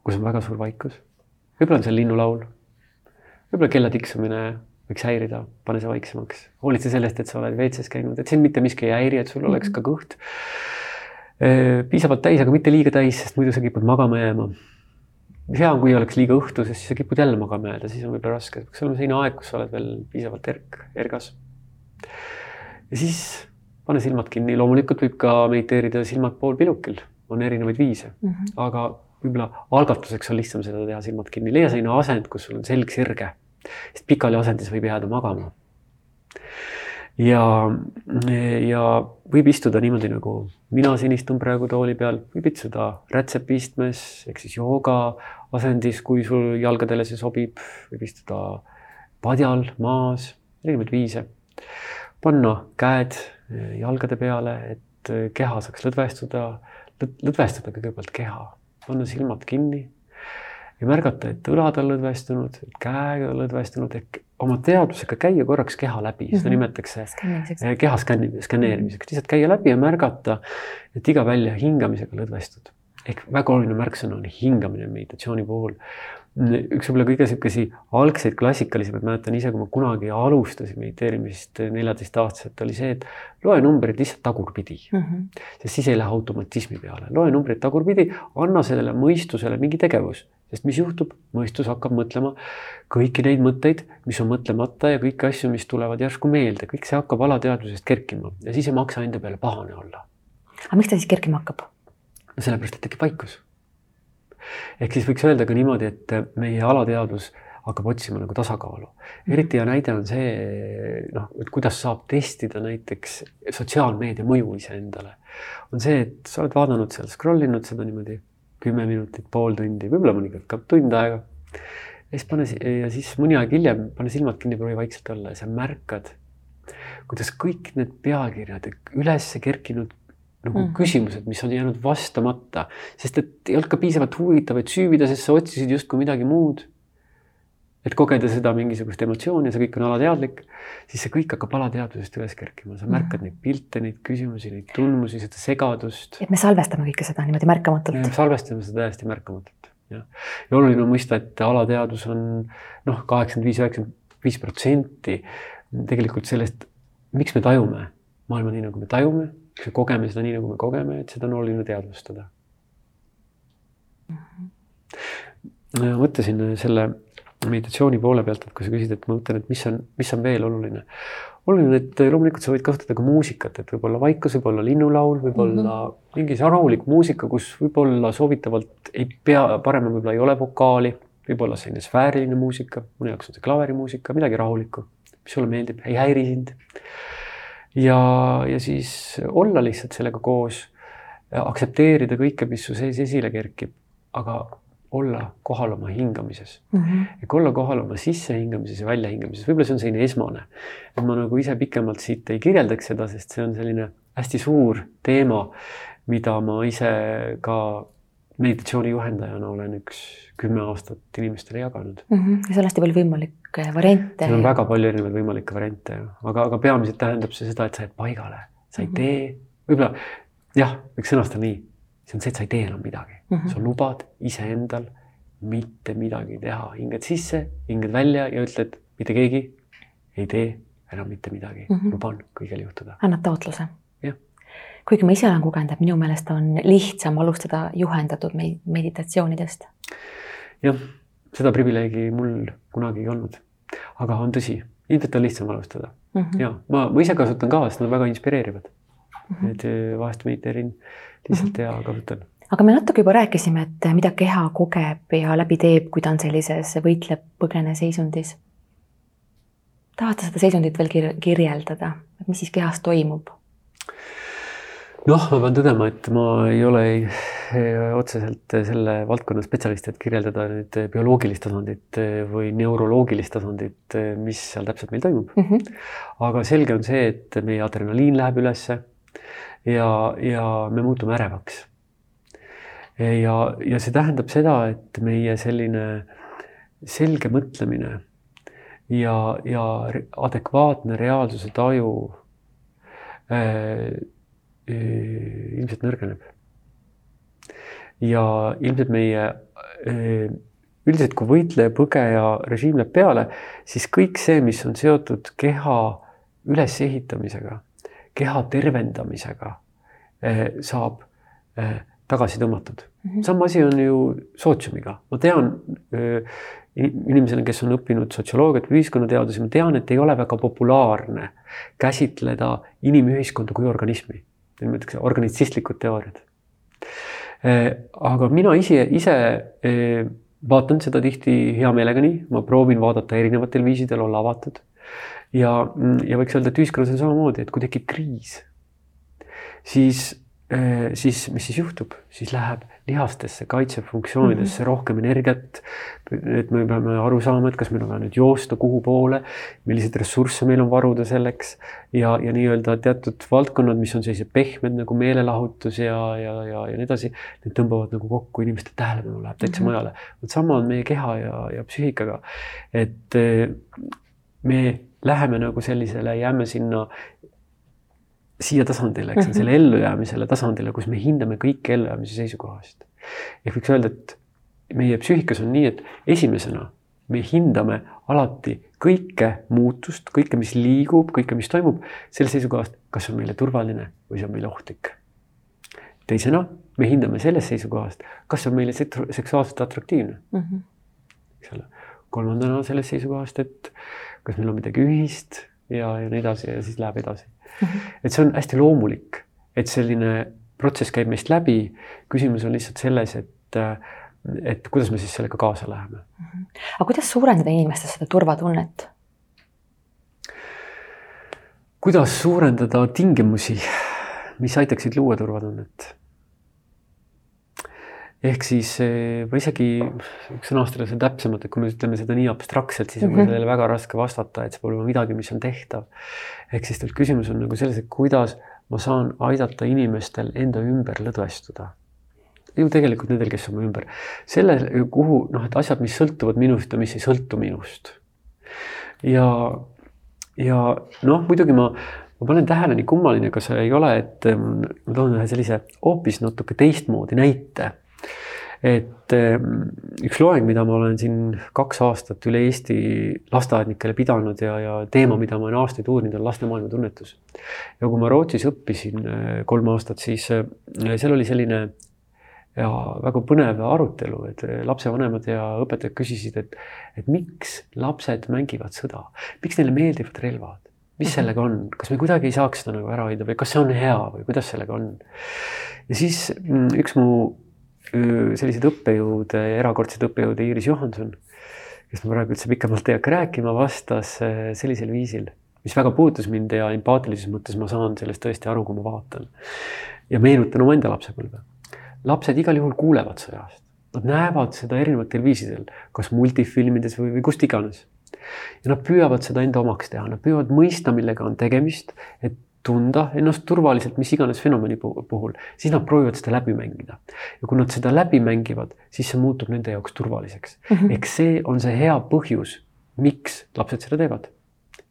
[SPEAKER 2] kus on väga suur vaikus, võib-olla on seal linnulaul, võib-olla kella tiksumine võiks häirida, pane see vaiksemaks, hoolitse sellest, et sa oled WC-s käinud, et sind mitte miski ei häiri, et sul oleks ka kõht. Piisavalt täis, aga mitte liiga täis, sest muidu sa kipud magama jääma. hea on, kui oleks liiga õhtu, sest siis sa kipud jälle magama jääda, siis on võib-olla raske, peaks olema selline aeg, kus sa oled veel piisavalt erk, ergas. ja siis pane silmad kinni, loomulikult võib ka mediteerida silmad poolpilukil, on erinevaid viise. Mm, -hmm. aga võib-olla algatuseks on lihtsam seda teha silmad kinni, leia selline asend, kus sul on selg sirge. Sest pikali asendis võib jääda magama. ja, ja võib istuda niimoodi, nagu mina siin istun praegu tooli peal, võib istuda rätsepistmes ehk siis jooga asendis, kui sul jalgadele see sobib, võib istuda padjal, maas, erinevaid viise. panna käed jalgade peale, et keha saaks lõdvestuda, lõdvestada kõigepealt keha, panna silmad kinni ja märgata, et õlad on lõdvestunud, käed on lõdvestunud ehk oma teadvusega käia korraks keha läbi, seda mm -hmm. nimetatakse keha skänni, skänneerimiseks, lihtsalt käia läbi ja märgata, et iga välja hingamisega lõdvestud. ehk väga oluline märksõna on hingamine meditatsiooni puhul üks võib-olla kõige sihukesi algseid klassikalisemaid, mäletan ise, kui ma kunagi alustasin mediteerimist neljateistaastaselt, oli see, et loe numbrid lihtsalt tagurpidi mm. -hmm. sest siis ei lähe automatismi peale, loe numbrid tagurpidi, anna sellele mõistusele mingi tegevus, sest mis juhtub, mõistus hakkab mõtlema kõiki neid mõtteid, mis on mõtlemata ja kõiki asju, mis tulevad järsku meelde, kõik see hakkab alateadvusest kerkima ja siis ei maksa enda peale pahane olla.
[SPEAKER 1] aga miks ta siis kerkima hakkab?
[SPEAKER 2] no sellepärast, et tekib vaikus ehk siis võiks öelda ka niimoodi, et meie alateadvus hakkab otsima nagu tasakaalu. eriti hea näide on see, noh, et kuidas saab testida näiteks sotsiaalmeedia mõju iseendale. on see, et sa oled vaadanud seal, scroll inud seda niimoodi kümme minutit, pool tundi, võib-olla mõnikord ka tund aega. ja siis pane ja siis mõni aeg hiljem pane silmad kinni, proovi vaikselt olla ja sa märkad, kuidas kõik need pealkirjad, üles kerkinud nagu mm -hmm. küsimused, mis on jäänud vastamata, sest et ei olnud ka piisavalt huvitav, et süüvida, sest sa otsisid justkui midagi muud. et kogeda seda mingisugust emotsiooni, see kõik on alateadlik, siis see kõik hakkab alateadvusest üles kerkima, sa märkad mm -hmm. neid pilte, neid küsimusi, neid tundmusi, seda segadust.
[SPEAKER 1] et me salvestame kõike seda niimoodi märkamatult.
[SPEAKER 2] salvestame seda täiesti märkamatult, jah. ja oluline on mõista, et alateadvus on noh, kaheksakümmend viis, üheksakümmend viis protsenti tegelikult sellest, miks me tajume maailma nii, nagu me tajume kogeme seda nii, nagu me kogeme, et seda on oluline teadvustada mm. -hmm. mõtlesin selle meditatsiooni poole pealt, et kui sa küsid, et ma mõtlen, et mis on, mis on veel oluline. oluline, et loomulikult sa võid kasutada ka muusikat, et võib-olla vaikus, võib-olla linnulaul, võib-olla mm -hmm. mingi rahulik muusika, kus võib-olla soovitavalt ei pea, parem võib-olla ei ole vokaali, võib-olla selline sfääriline muusika, mõne jaoks on see klaverimuusika, midagi rahulikku, mis sulle meeldib, ei häiri sind ja, ja siis olla lihtsalt sellega koos, aktsepteerida kõike, mis su sees esile kerkib, aga olla kohal oma hingamises mm. -hmm. olla kohal oma sissehingamises ja väljahingamises, võib-olla see on selline esmane. et ma nagu ise pikemalt siit ei kirjeldaks seda, sest see on selline hästi suur teema, mida ma ise ka meditatsiooni juhendajana olen üks kümme aastat inimestele jaganud
[SPEAKER 1] mm. -hmm. ja seal on hästi palju võimalikke variante.
[SPEAKER 2] seal on väga palju erinevaid võimalikke variante, aga, aga peamiselt tähendab see seda, et sa jääd paigale, sa ei mm -hmm. tee, võib-olla jah, võiks sõnastada nii, see on see, et sa ei tee enam midagi mm, -hmm. sa lubad iseendal mitte midagi teha, hingad sisse, hingad välja ja ütled, mitte keegi ei tee enam mitte midagi mm, -hmm. luban kõigil juhtuda.
[SPEAKER 1] annad taotluse kuigi ma ise olen kogenud, et minu meelest on lihtsam alustada juhendatud meditatsioonidest.
[SPEAKER 2] jah, seda privileegi mul kunagi ei olnud, aga on tõsi, ilmselt on lihtsam alustada mm -hmm. ja ma, ma ise kasutan ka, sest nad väga inspireerivad mm. -hmm. et eh, vahest mediteerin lihtsalt mm -hmm. ja kasutan
[SPEAKER 1] aga me natuke juba rääkisime, et mida keha kogeb ja läbi teeb, kui ta on sellises võitleb-põgene seisundis. tahad sa seda seisundit veel kirjeldada, et mis siis kehas toimub?
[SPEAKER 2] Noh, ma pean tõdema, et ma ei ole ei, otseselt selle valdkonna spetsialist, et kirjeldada nüüd bioloogilist tasandit või neuroloogilist tasandit, mis seal täpselt meil toimub mm. -hmm. aga selge on see, et meie adrenaliin läheb ülesse ja, ja me muutume ärevaks. ja, ja see tähendab seda, et meie selline selge mõtlemine ja, ja adekvaatne reaalsuse taju äh, ilmselt nõrgeneb. ja ilmselt meie üldiselt, kui võitleja, põgeja režiim läheb peale, siis kõik see, mis on seotud keha ülesehitamisega, keha tervendamisega, saab tagasi tõmmatud mm. -hmm. sama asi on ju sootsiumiga, ma tean inimesena, kes on õppinud sotsioloogiat või ühiskonnateadusi, ma tean, et ei ole väga populaarne käsitleda inimühiskonda kui organismi nimetakse organitsistlikud teooriad. Äh, aga mina ise, ise äh, vaatan seda tihti hea meelega nii, ma proovin vaadata erinevatel viisidel, olla avatud. ja, ja võiks öelda, et ühiskonnas on samamoodi, et kui tekib kriis, siis Äh, siis, mis siis juhtub, siis läheb lihastesse, kaitsefunktsioonidesse mm -hmm. rohkem energiat. et me peame aru saama, et kas meil on vaja nüüd joosta, kuhu poole, milliseid ressursse meil on varuda selleks ja, ja nii-öelda teatud valdkonnad, mis on sellised pehmed nagu meelelahutus ja, ja, ja, ja nii edasi. Need tõmbavad nagu kokku, inimeste tähelepanu läheb täitsa mm -hmm. mujale. vot sama on meie keha ja, ja psüühikaga. et äh, me läheme nagu sellisele, jääme sinna siia tasandile, eks mm -hmm. selle ellujäämisele tasandile, kus me hindame kõike ellujäämise seisukohast. ehk võiks öelda, et meie psüühikas on nii, et esimesena me hindame alati kõike muutust, kõike, mis liigub, kõike, mis toimub, selle seisukohast, kas see on meile turvaline või see on meile ohtlik. teisena me hindame sellest seisukohast, kas see on meile seksuaalselt atraktiivne mm. -hmm. eks ole. kolmandana sellest seisukohast, et kas meil on midagi ühist ja, ja nii edasi ja siis läheb edasi et see on hästi loomulik, et selline protsess käib meist läbi. küsimus on lihtsalt selles, et, et kuidas me siis sellega kaasa läheme.
[SPEAKER 1] aga kuidas suurendada inimestes seda turvatunnet?
[SPEAKER 2] kuidas suurendada tingimusi, mis aitaksid luua turvatunnet? Ehk siis eh, ma isegi sõnastada seda täpsemalt, et kui me ütleme seda nii abstraktselt, siis on mm -hmm. sellele väga raske vastata, et see pole midagi, mis on tehtav. ehk siis küsimus on nagu selles, et kuidas ma saan aidata inimestel enda ümber lõdvestuda. ju tegelikult nendel, kes on mu ümber, selle, kuhu noh, et asjad, mis sõltuvad minust ja mis ei sõltu minust. ja, ja noh, muidugi ma ma panen tähele, nii kummaline ka see ei ole, et ma toon ühe sellise hoopis natuke teistmoodi näite et ehm, üks loeng, mida ma olen siin kaks aastat üle Eesti lasteaednikele pidanud ja, ja teema, mida ma olen aastaid uurinud, on laste maailmatunnetus. ja kui ma Rootsis õppisin eh, kolm aastat, siis eh, seal oli selline ja väga põnev arutelu, et eh, lapsevanemad ja õpetajad küsisid, et, et miks lapsed mängivad sõda, miks neile meeldivad relvad, mis mhm. sellega on, kas me kuidagi ei saaks seda nagu ära hoida või kas see on hea või kuidas sellega on? ja siis mm, üks mu selliseid õppejõude, erakordseid õppejõude, Iiris Johanson, kes ma praegu üldse pikemalt ei hakka rääkima, vastas sellisel viisil, mis väga puudutas mind ja empaatilises mõttes ma saan sellest tõesti aru, kui ma vaatan. ja meenutan omaenda lapsepõlve. lapsed igal juhul kuulevad sõjast, nad näevad seda erinevatel viisidel, kas multifilmides või, või kust iganes. ja nad püüavad seda enda omaks teha, nad püüavad mõista, millega on tegemist, et tunda ennast turvaliselt mis iganes fenomeni puhul, siis nad proovivad seda läbi mängida. ja kui nad seda läbi mängivad, siis see muutub nende jaoks turvaliseks mm. -hmm. ehk see on see hea põhjus, miks lapsed seda teevad.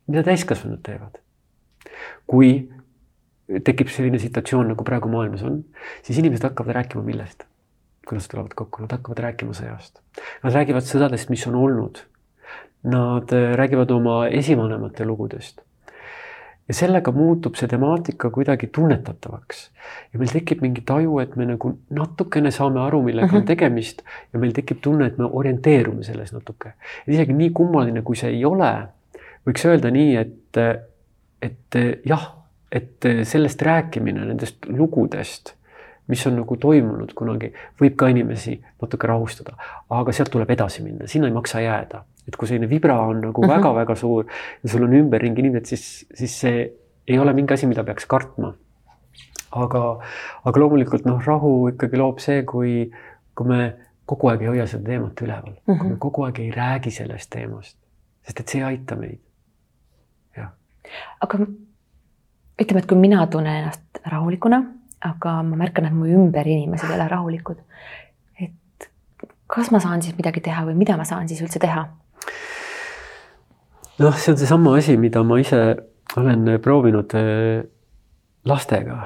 [SPEAKER 2] mida täiskasvanud teevad? kui tekib selline situatsioon, nagu praegu maailmas on, siis inimesed hakkavad rääkima millest? kui nad tulevad kokku, nad hakkavad rääkima sõjast. Nad räägivad sõdadest, mis on olnud. Nad räägivad oma esivanemate lugudest ja sellega muutub see temaatika kuidagi tunnetatavaks. ja meil tekib mingi taju, et me nagu natukene saame aru, millega mm -hmm. on mhm. tegemist ja meil tekib tunne, et me orienteerume selles natuke. isegi nii kummaline, kui see ei ole, võiks öelda nii, et, et jah, et sellest rääkimine, nendest lugudest mis on nagu toimunud kunagi, võib ka inimesi natuke rahustada, aga sealt tuleb edasi minna, sinna ei maksa jääda et kui selline vibra on nagu väga-väga mhm. suur ja sul on ümberringi inimesed, siis, siis see ei ole mingi asi, mida peaks kartma. aga, aga loomulikult noh, rahu ikkagi loob see, kui, kui me kogu aeg ei hoia seda teemat üleval mm, -hmm. kui me mhm. kogu aeg ei räägi sellest teemast, sest et see ei aita meid. jah.
[SPEAKER 1] aga ütleme, et kui mina tunnen ennast rahulikuna, aga ma märkan, et mu ümber inimesed ei ole rahulikud. et kas ma saan siis midagi teha või mida ma saan siis üldse teha?
[SPEAKER 2] Noh, see on seesama asi, mida ma ise olen proovinud äh, lastega.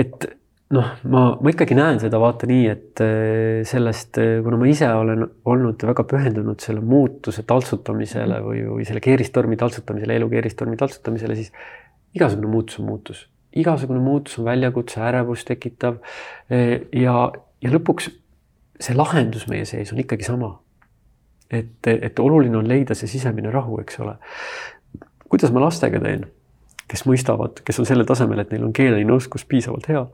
[SPEAKER 2] et noh, ma, ma ikkagi näen seda vaata nii, et äh, sellest, äh, kuna ma ise olen olnud väga pühendunud selle muutuse taltsutamisele või, või selle keeristormi taltsutamisele, elu keeristormi taltsutamisele, siis igasugune muutus on muutus, igasugune muutus on väljakutse, ärevust tekitav. ja, ja lõpuks see lahendus meie sees on ikkagi sama et, et oluline on leida see sisemine rahu, eks ole. kuidas ma lastega teen, kes mõistavad, kes on sellel tasemel, et neil on keeleline oskus piisavalt hea.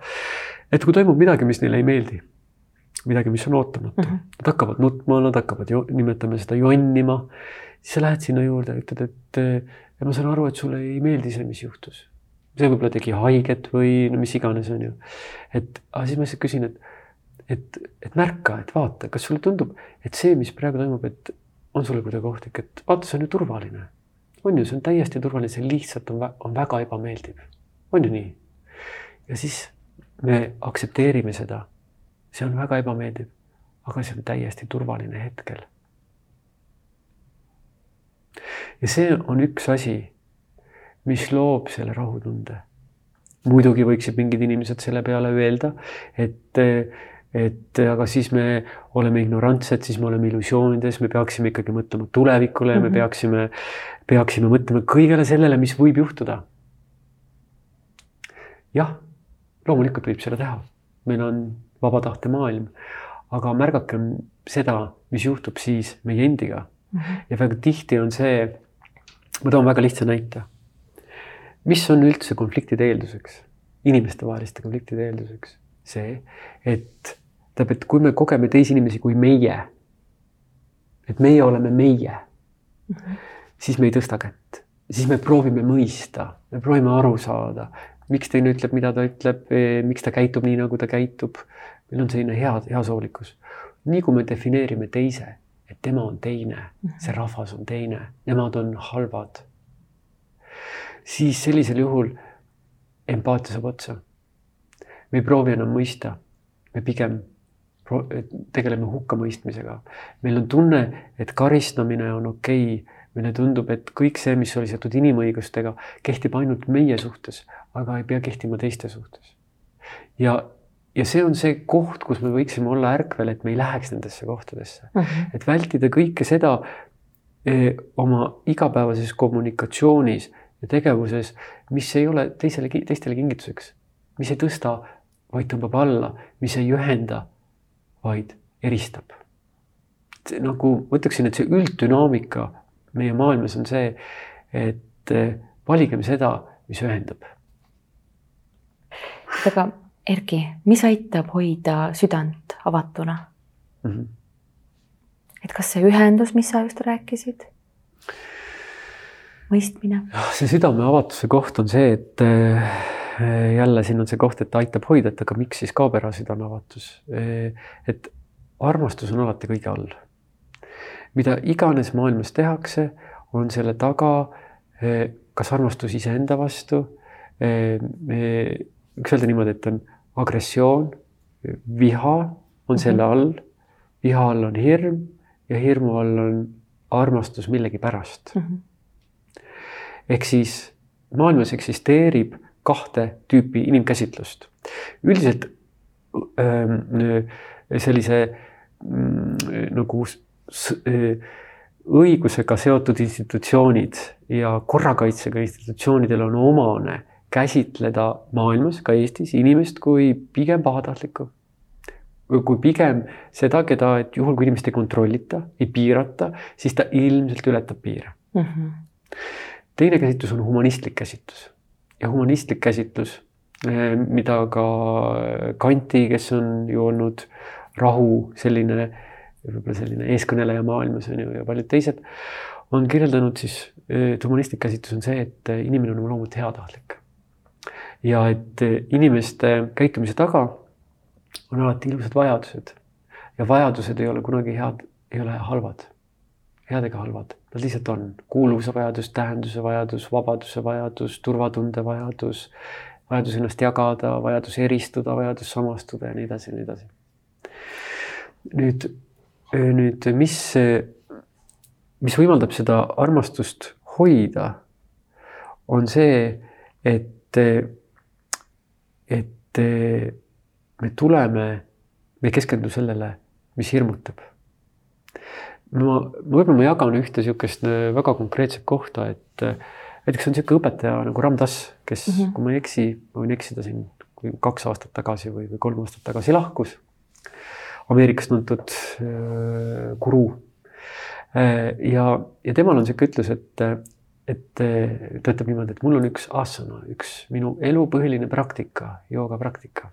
[SPEAKER 2] et kui toimub midagi, mis neile ei meeldi, midagi, mis on ootamatu mm, -hmm. nad hakkavad nutma, nad hakkavad, nimetame seda jonnima, siis sa lähed sinna juurde, ütled, et ja ma saan aru, et sulle ei meeldi see, mis juhtus. see võib-olla tegi haiget või no mis iganes, on ju. et aga siis ma lihtsalt küsin, et, et, et märka, et vaata, kas sulle tundub, et see, mis praegu toimub, et on sulle kuidagi ohtlik, et vaata, see on ju turvaline. on ju, see on täiesti turvaline, see lihtsalt on, on väga ebameeldiv. on ju nii? ja siis me aktsepteerime seda. see on väga ebameeldiv, aga see on täiesti turvaline hetkel. ja see on üks asi, mis loob selle rahutunde. muidugi võiksid mingid inimesed selle peale öelda, et et aga siis me oleme ignorantsed, siis me oleme illusioonides, me peaksime ikkagi mõtlema tulevikule ja mm -hmm. me mhm. peaksime, peaksime mõtlema kõigele sellele, mis võib juhtuda. jah, loomulikult võib seda teha, meil on vaba tahte maailm, aga märgakem seda, mis juhtub siis meie endiga mm. -hmm. ja väga tihti on see, ma toon väga lihtsa näite. mis on üldse konfliktide eelduseks, inimestevaheliste konfliktide eelduseks? see, et tähendab, et kui me kogeme teisi inimesi kui meie, et meie oleme meie mm, -hmm. siis me ei tõsta kätt, siis me proovime mõista, me proovime aru saada, miks teine ütleb, mida ta ütleb, e, miks ta käitub nii, nagu ta käitub. meil on selline hea, heasoovlikkus. nii kui me defineerime teise, et tema on teine, mhm. see rahvas on teine, nemad on halvad, siis sellisel juhul empaatia saab otsa. me ei proovi enam mõista, me pigem tegeleme hukkamõistmisega. meil on tunne, et karistamine on okei okay. meile tundub, et kõik see, mis oli seotud inimõigustega, kehtib ainult meie suhtes, aga ei pea kehtima teiste suhtes. ja, ja see on see koht, kus me võiksime olla ärkvel, et me ei läheks nendesse kohtadesse mm, -hmm. et vältida kõike seda eh, oma igapäevases kommunikatsioonis ja tegevuses, mis ei ole teisele, teistele kingituseks, mis ei tõsta, vaid tõmbab alla, mis ei ühenda vaid eristab. nagu ma ütleksin, et see ülddünaamika meie maailmas on see, et eh, valigem seda, mis ühendab.
[SPEAKER 1] aga Erki, mis aitab hoida südant avatuna mm? -hmm. et kas see ühendus, mis sa just rääkisid? mõistmine?
[SPEAKER 2] jah, see südame avatuse koht on see, et äh, jälle siin on see koht, et aitab hoida, et aga miks siis kaob ära südameavatus. et armastus on alati kõige all. mida iganes maailmas tehakse, on selle taga kas armastus iseenda vastu. võiks öelda niimoodi, et on agressioon, viha on selle mhm. all, viha all on hirm ja hirmu all on armastus millegi pärast mm. -hmm. ehk siis maailmas eksisteerib kahte tüüpi inimkäsitlust. üldiselt ähm, sellise mm, nagu äh, õigusega seotud institutsioonid ja korrakaitsega institutsioonidel on omane käsitleda maailmas, ka Eestis, inimest kui pigem pahatahtlikku. kui pigem seda, keda, et juhul kui inimest ei kontrollita, ei piirata, siis ta ilmselt ületab piire mm. -hmm. teine käsitlus on humanistlik käsitlus ja humanistlik käsitlus, eh, mida ka Kanti, kes on ju olnud rahu selline, võib-olla selline eeskõneleja maailmas on ju ja paljud teised, on kirjeldanud siis, et humanistlik käsitlus on see, et inimene on loomult heatahtlik. ja et inimeste käitumise taga on alati ilusad vajadused. Ja vajadused ei ole kunagi head, ei ole halvad. Head ega halvad, nad lihtsalt on. kuuluvuse vajadus, tähenduse vajadus, vabaduse vajadus, turvatunde vajadus, vajadus ennast jagada, vajadus eristuda, vajadus samastuda ja nii edasi ja nii edasi. nüüd, nüüd, mis, mis võimaldab seda armastust hoida, on see, et, et me tuleme, me ei keskendu sellele, mis hirmutab ma, võib-olla ma jagan ühte niisugust äh, väga konkreetset kohta, et äh, näiteks on niisugune õpetaja nagu Ram Dass, kes mm, -hmm. kui ma ei eksi, ma võin eksida siin, kui kaks aastat tagasi või, või kolm aastat tagasi lahkus. Ameerikas tuntud äh, guru äh,. ja, ja temal on niisugune ütlus, et, et ta ütleb niimoodi, et mul on üks asana, üks minu elu põhiline praktika, joogapraktika,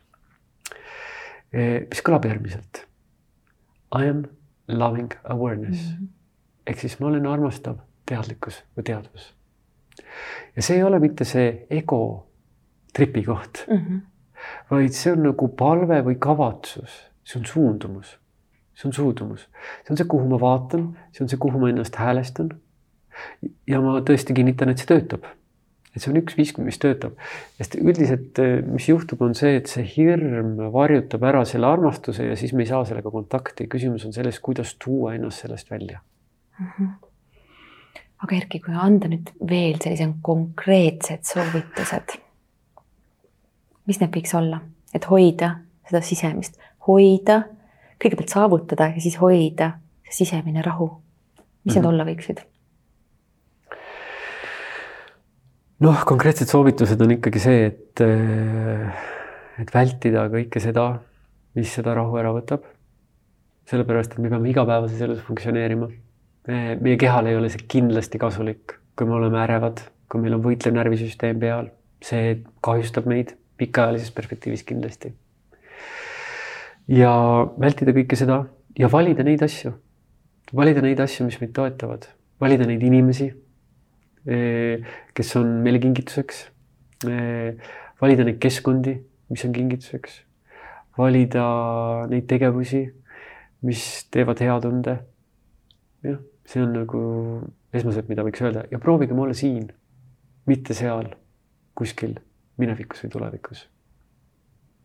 [SPEAKER 2] mis kõlab järgmiselt. I am loving awareness mm -hmm. ehk siis ma olen armastav teadlikkus või teadvus. ja see ei ole mitte see ego tripi koht
[SPEAKER 1] mm. -hmm.
[SPEAKER 2] vaid see on nagu palve või kavatsus, see on suundumus, see on suundumus, see on see, kuhu ma vaatan, see on see, kuhu ma ennast häälestan. ja ma tõesti kinnitan, et see töötab et see on üks viis, mis töötab, sest üldiselt, mis juhtub, on see, et see hirm varjutab ära selle armastuse ja siis me ei saa sellega kontakti. küsimus on selles, kuidas tuua ennast sellest välja
[SPEAKER 1] mm. -hmm. aga Erki, kui anda nüüd veel sellised konkreetsed soovitused, mis need võiks olla, et hoida seda sisemist, hoida, kõigepealt saavutada ja siis hoida sisemine rahu. mis mm -hmm. need mhm. olla võiksid?
[SPEAKER 2] Noh, konkreetsed soovitused on ikkagi see, et, äh, et vältida kõike seda, mis seda rahu ära võtab. sellepärast, et me peame igapäevases elus funktsioneerima. meie kehal ei ole see kindlasti kasulik, kui me oleme ärevad, kui meil on võitlev närvisüsteem peal, see kahjustab meid pikaajalises perspektiivis kindlasti. ja vältida kõike seda ja valida neid asju, valida neid asju, mis meid toetavad, valida neid inimesi kes on meile kingituseks. valida neid keskkondi, mis on kingituseks, valida neid tegevusi, mis teevad hea tunde. jah, see on nagu esmaselt, mida võiks öelda ja proovigem olla siin, mitte seal kuskil minevikus või tulevikus.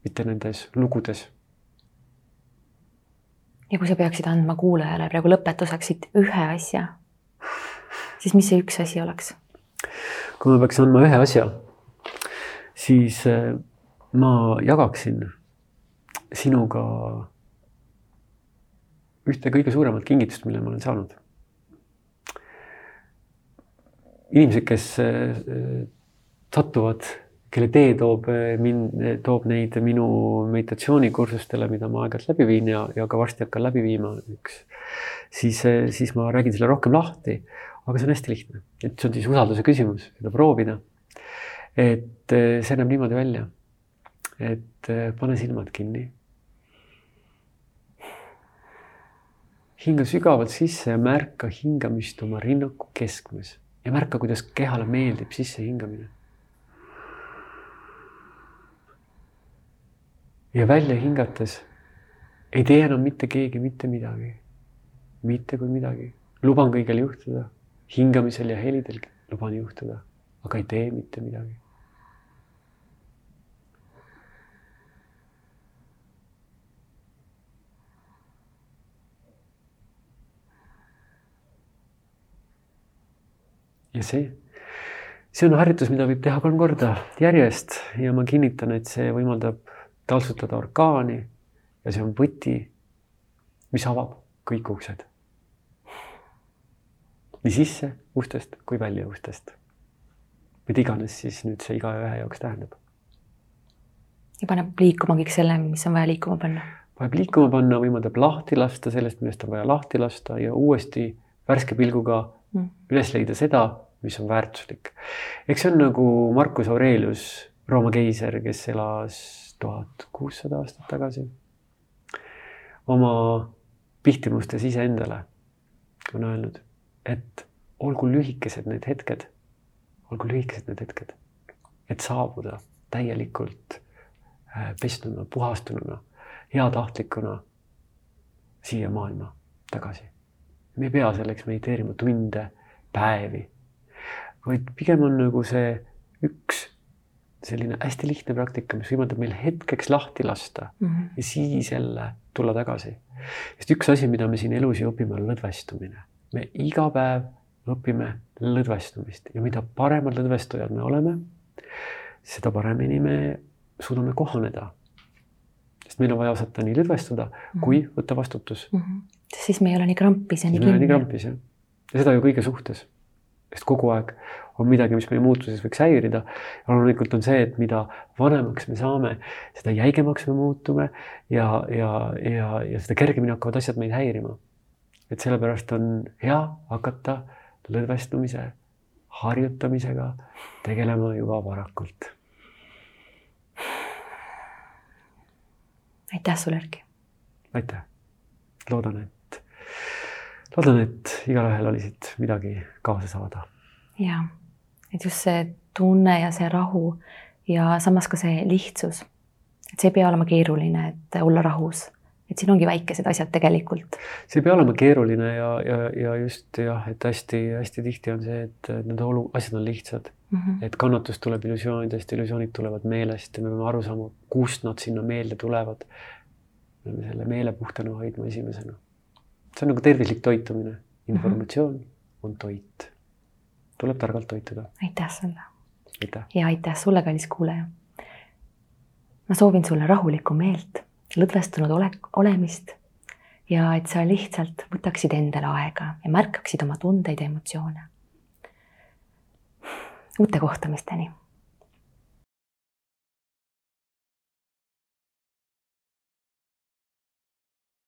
[SPEAKER 2] mitte nendes lugudes
[SPEAKER 1] ja kui sa peaksid andma kuulajale praegu lõpetuseks siit ühe asja, siis mis see üks asi oleks?
[SPEAKER 2] kui ma peaks andma ühe asja, siis äh, ma jagaksin sinuga ühte kõige suuremat kingitust, mille ma olen saanud. inimesed, kes äh, satuvad, kelle tee toob äh, mind, toob neid minu meditatsioonikursustele, mida ma aeg-ajalt läbi viin ja, ja ka varsti hakkan läbi viima, üks, siis, siis ma räägin selle rohkem lahti aga see on hästi lihtne, et see on siis usalduse küsimus, seda proovida. et eh, see näeb niimoodi välja, et eh, pane silmad kinni. hinga sügavalt sisse ja märka hingamist oma rinnaku keskmes ja märka, kuidas kehale meeldib sissehingamine. ja välja hingates ei tee enam mitte keegi mitte midagi, mitte kui midagi, luban kõigel juhtuda hingamisel ja helidel luban juhtuda, aga ei tee mitte midagi. ja see, see on harjutus, mida võib teha kolm korda järjest ja ma kinnitan, et see võimaldab taltsutada orkaani ja see on võti, mis avab kõik uksed nii sisse ustest kui välja ustest. mida iganes siis nüüd see igaühe jaoks tähendab.
[SPEAKER 1] ja paneb liikuma kõik selle, mis on vaja liikuma panna.
[SPEAKER 2] paneb liikuma panna, võimaldab lahti lasta sellest, millest on vaja lahti lasta ja uuesti värske pilguga mm. üles leida seda, mis on väärtuslik. eks see on nagu Marcus Aurelius, Rooma keiser, kes elas tuhat kuussada aastat tagasi. oma pihtimustes iseendale on öelnud et olgu lühikesed need hetked, olgu lühikesed need hetked, et saabuda täielikult äh, pesnuna, puhastununa, heatahtlikuna siia maailma tagasi. me ei pea selleks mediteerima tunde, päevi, vaid pigem on nagu see üks selline hästi lihtne praktika, mis võimaldab meil hetkeks lahti lasta mm -hmm. ja siis jälle tulla tagasi. sest üks asi, mida me siin elus ju õpime, on lõdvestumine me iga päev õpime lõdvestumist ja mida paremad lõdvestujad me oleme, seda paremini me suudame kohaneda. sest meil on vaja osata nii lõdvestuda -hmm. kui võtta vastutus mm.
[SPEAKER 1] -hmm. siis me ei ole nii krampis ja
[SPEAKER 2] nii kinni. nii krampis jah, ja seda ju kõige suhtes. sest kogu aeg on midagi, mis meie muutuses võiks häirida. loomulikult on see, et mida vanemaks me saame, seda jäigemaks me muutume ja, ja, ja, ja seda kergemini hakkavad asjad meid häirima et sellepärast on hea hakata lõdvestumise harjutamisega tegelema juba varakult.
[SPEAKER 1] aitäh sulle, Erki.
[SPEAKER 2] aitäh. loodan, et, loodan, et igalühel oli siit midagi kaasa saada.
[SPEAKER 1] ja, et just see tunne ja see rahu ja samas ka see lihtsus. et see ei pea olema keeruline, et olla rahus et siin ongi väikesed asjad tegelikult.
[SPEAKER 2] see ei pea olema keeruline ja, ja, ja just jah, et hästi-hästi tihti on see, et need olu, asjad on lihtsad mm. -hmm. et kannatus tuleb illusioonidest, illusioonid tulevad meelest ja me peame aru saama, kust nad sinna meelde tulevad. me peame selle meele puhtana hoidma esimesena. see on nagu tervislik toitumine, informatsioon mm -hmm. on toit. tuleb targalt toituda.
[SPEAKER 1] aitäh sulle. ja aitäh sulle, kallis kuulaja. ma soovin sulle rahulikku meelt lõdvestunud ole, olemist ja et sa lihtsalt võtaksid endale aega ja märkaksid oma tundeid ja emotsioone. uute kohtumisteni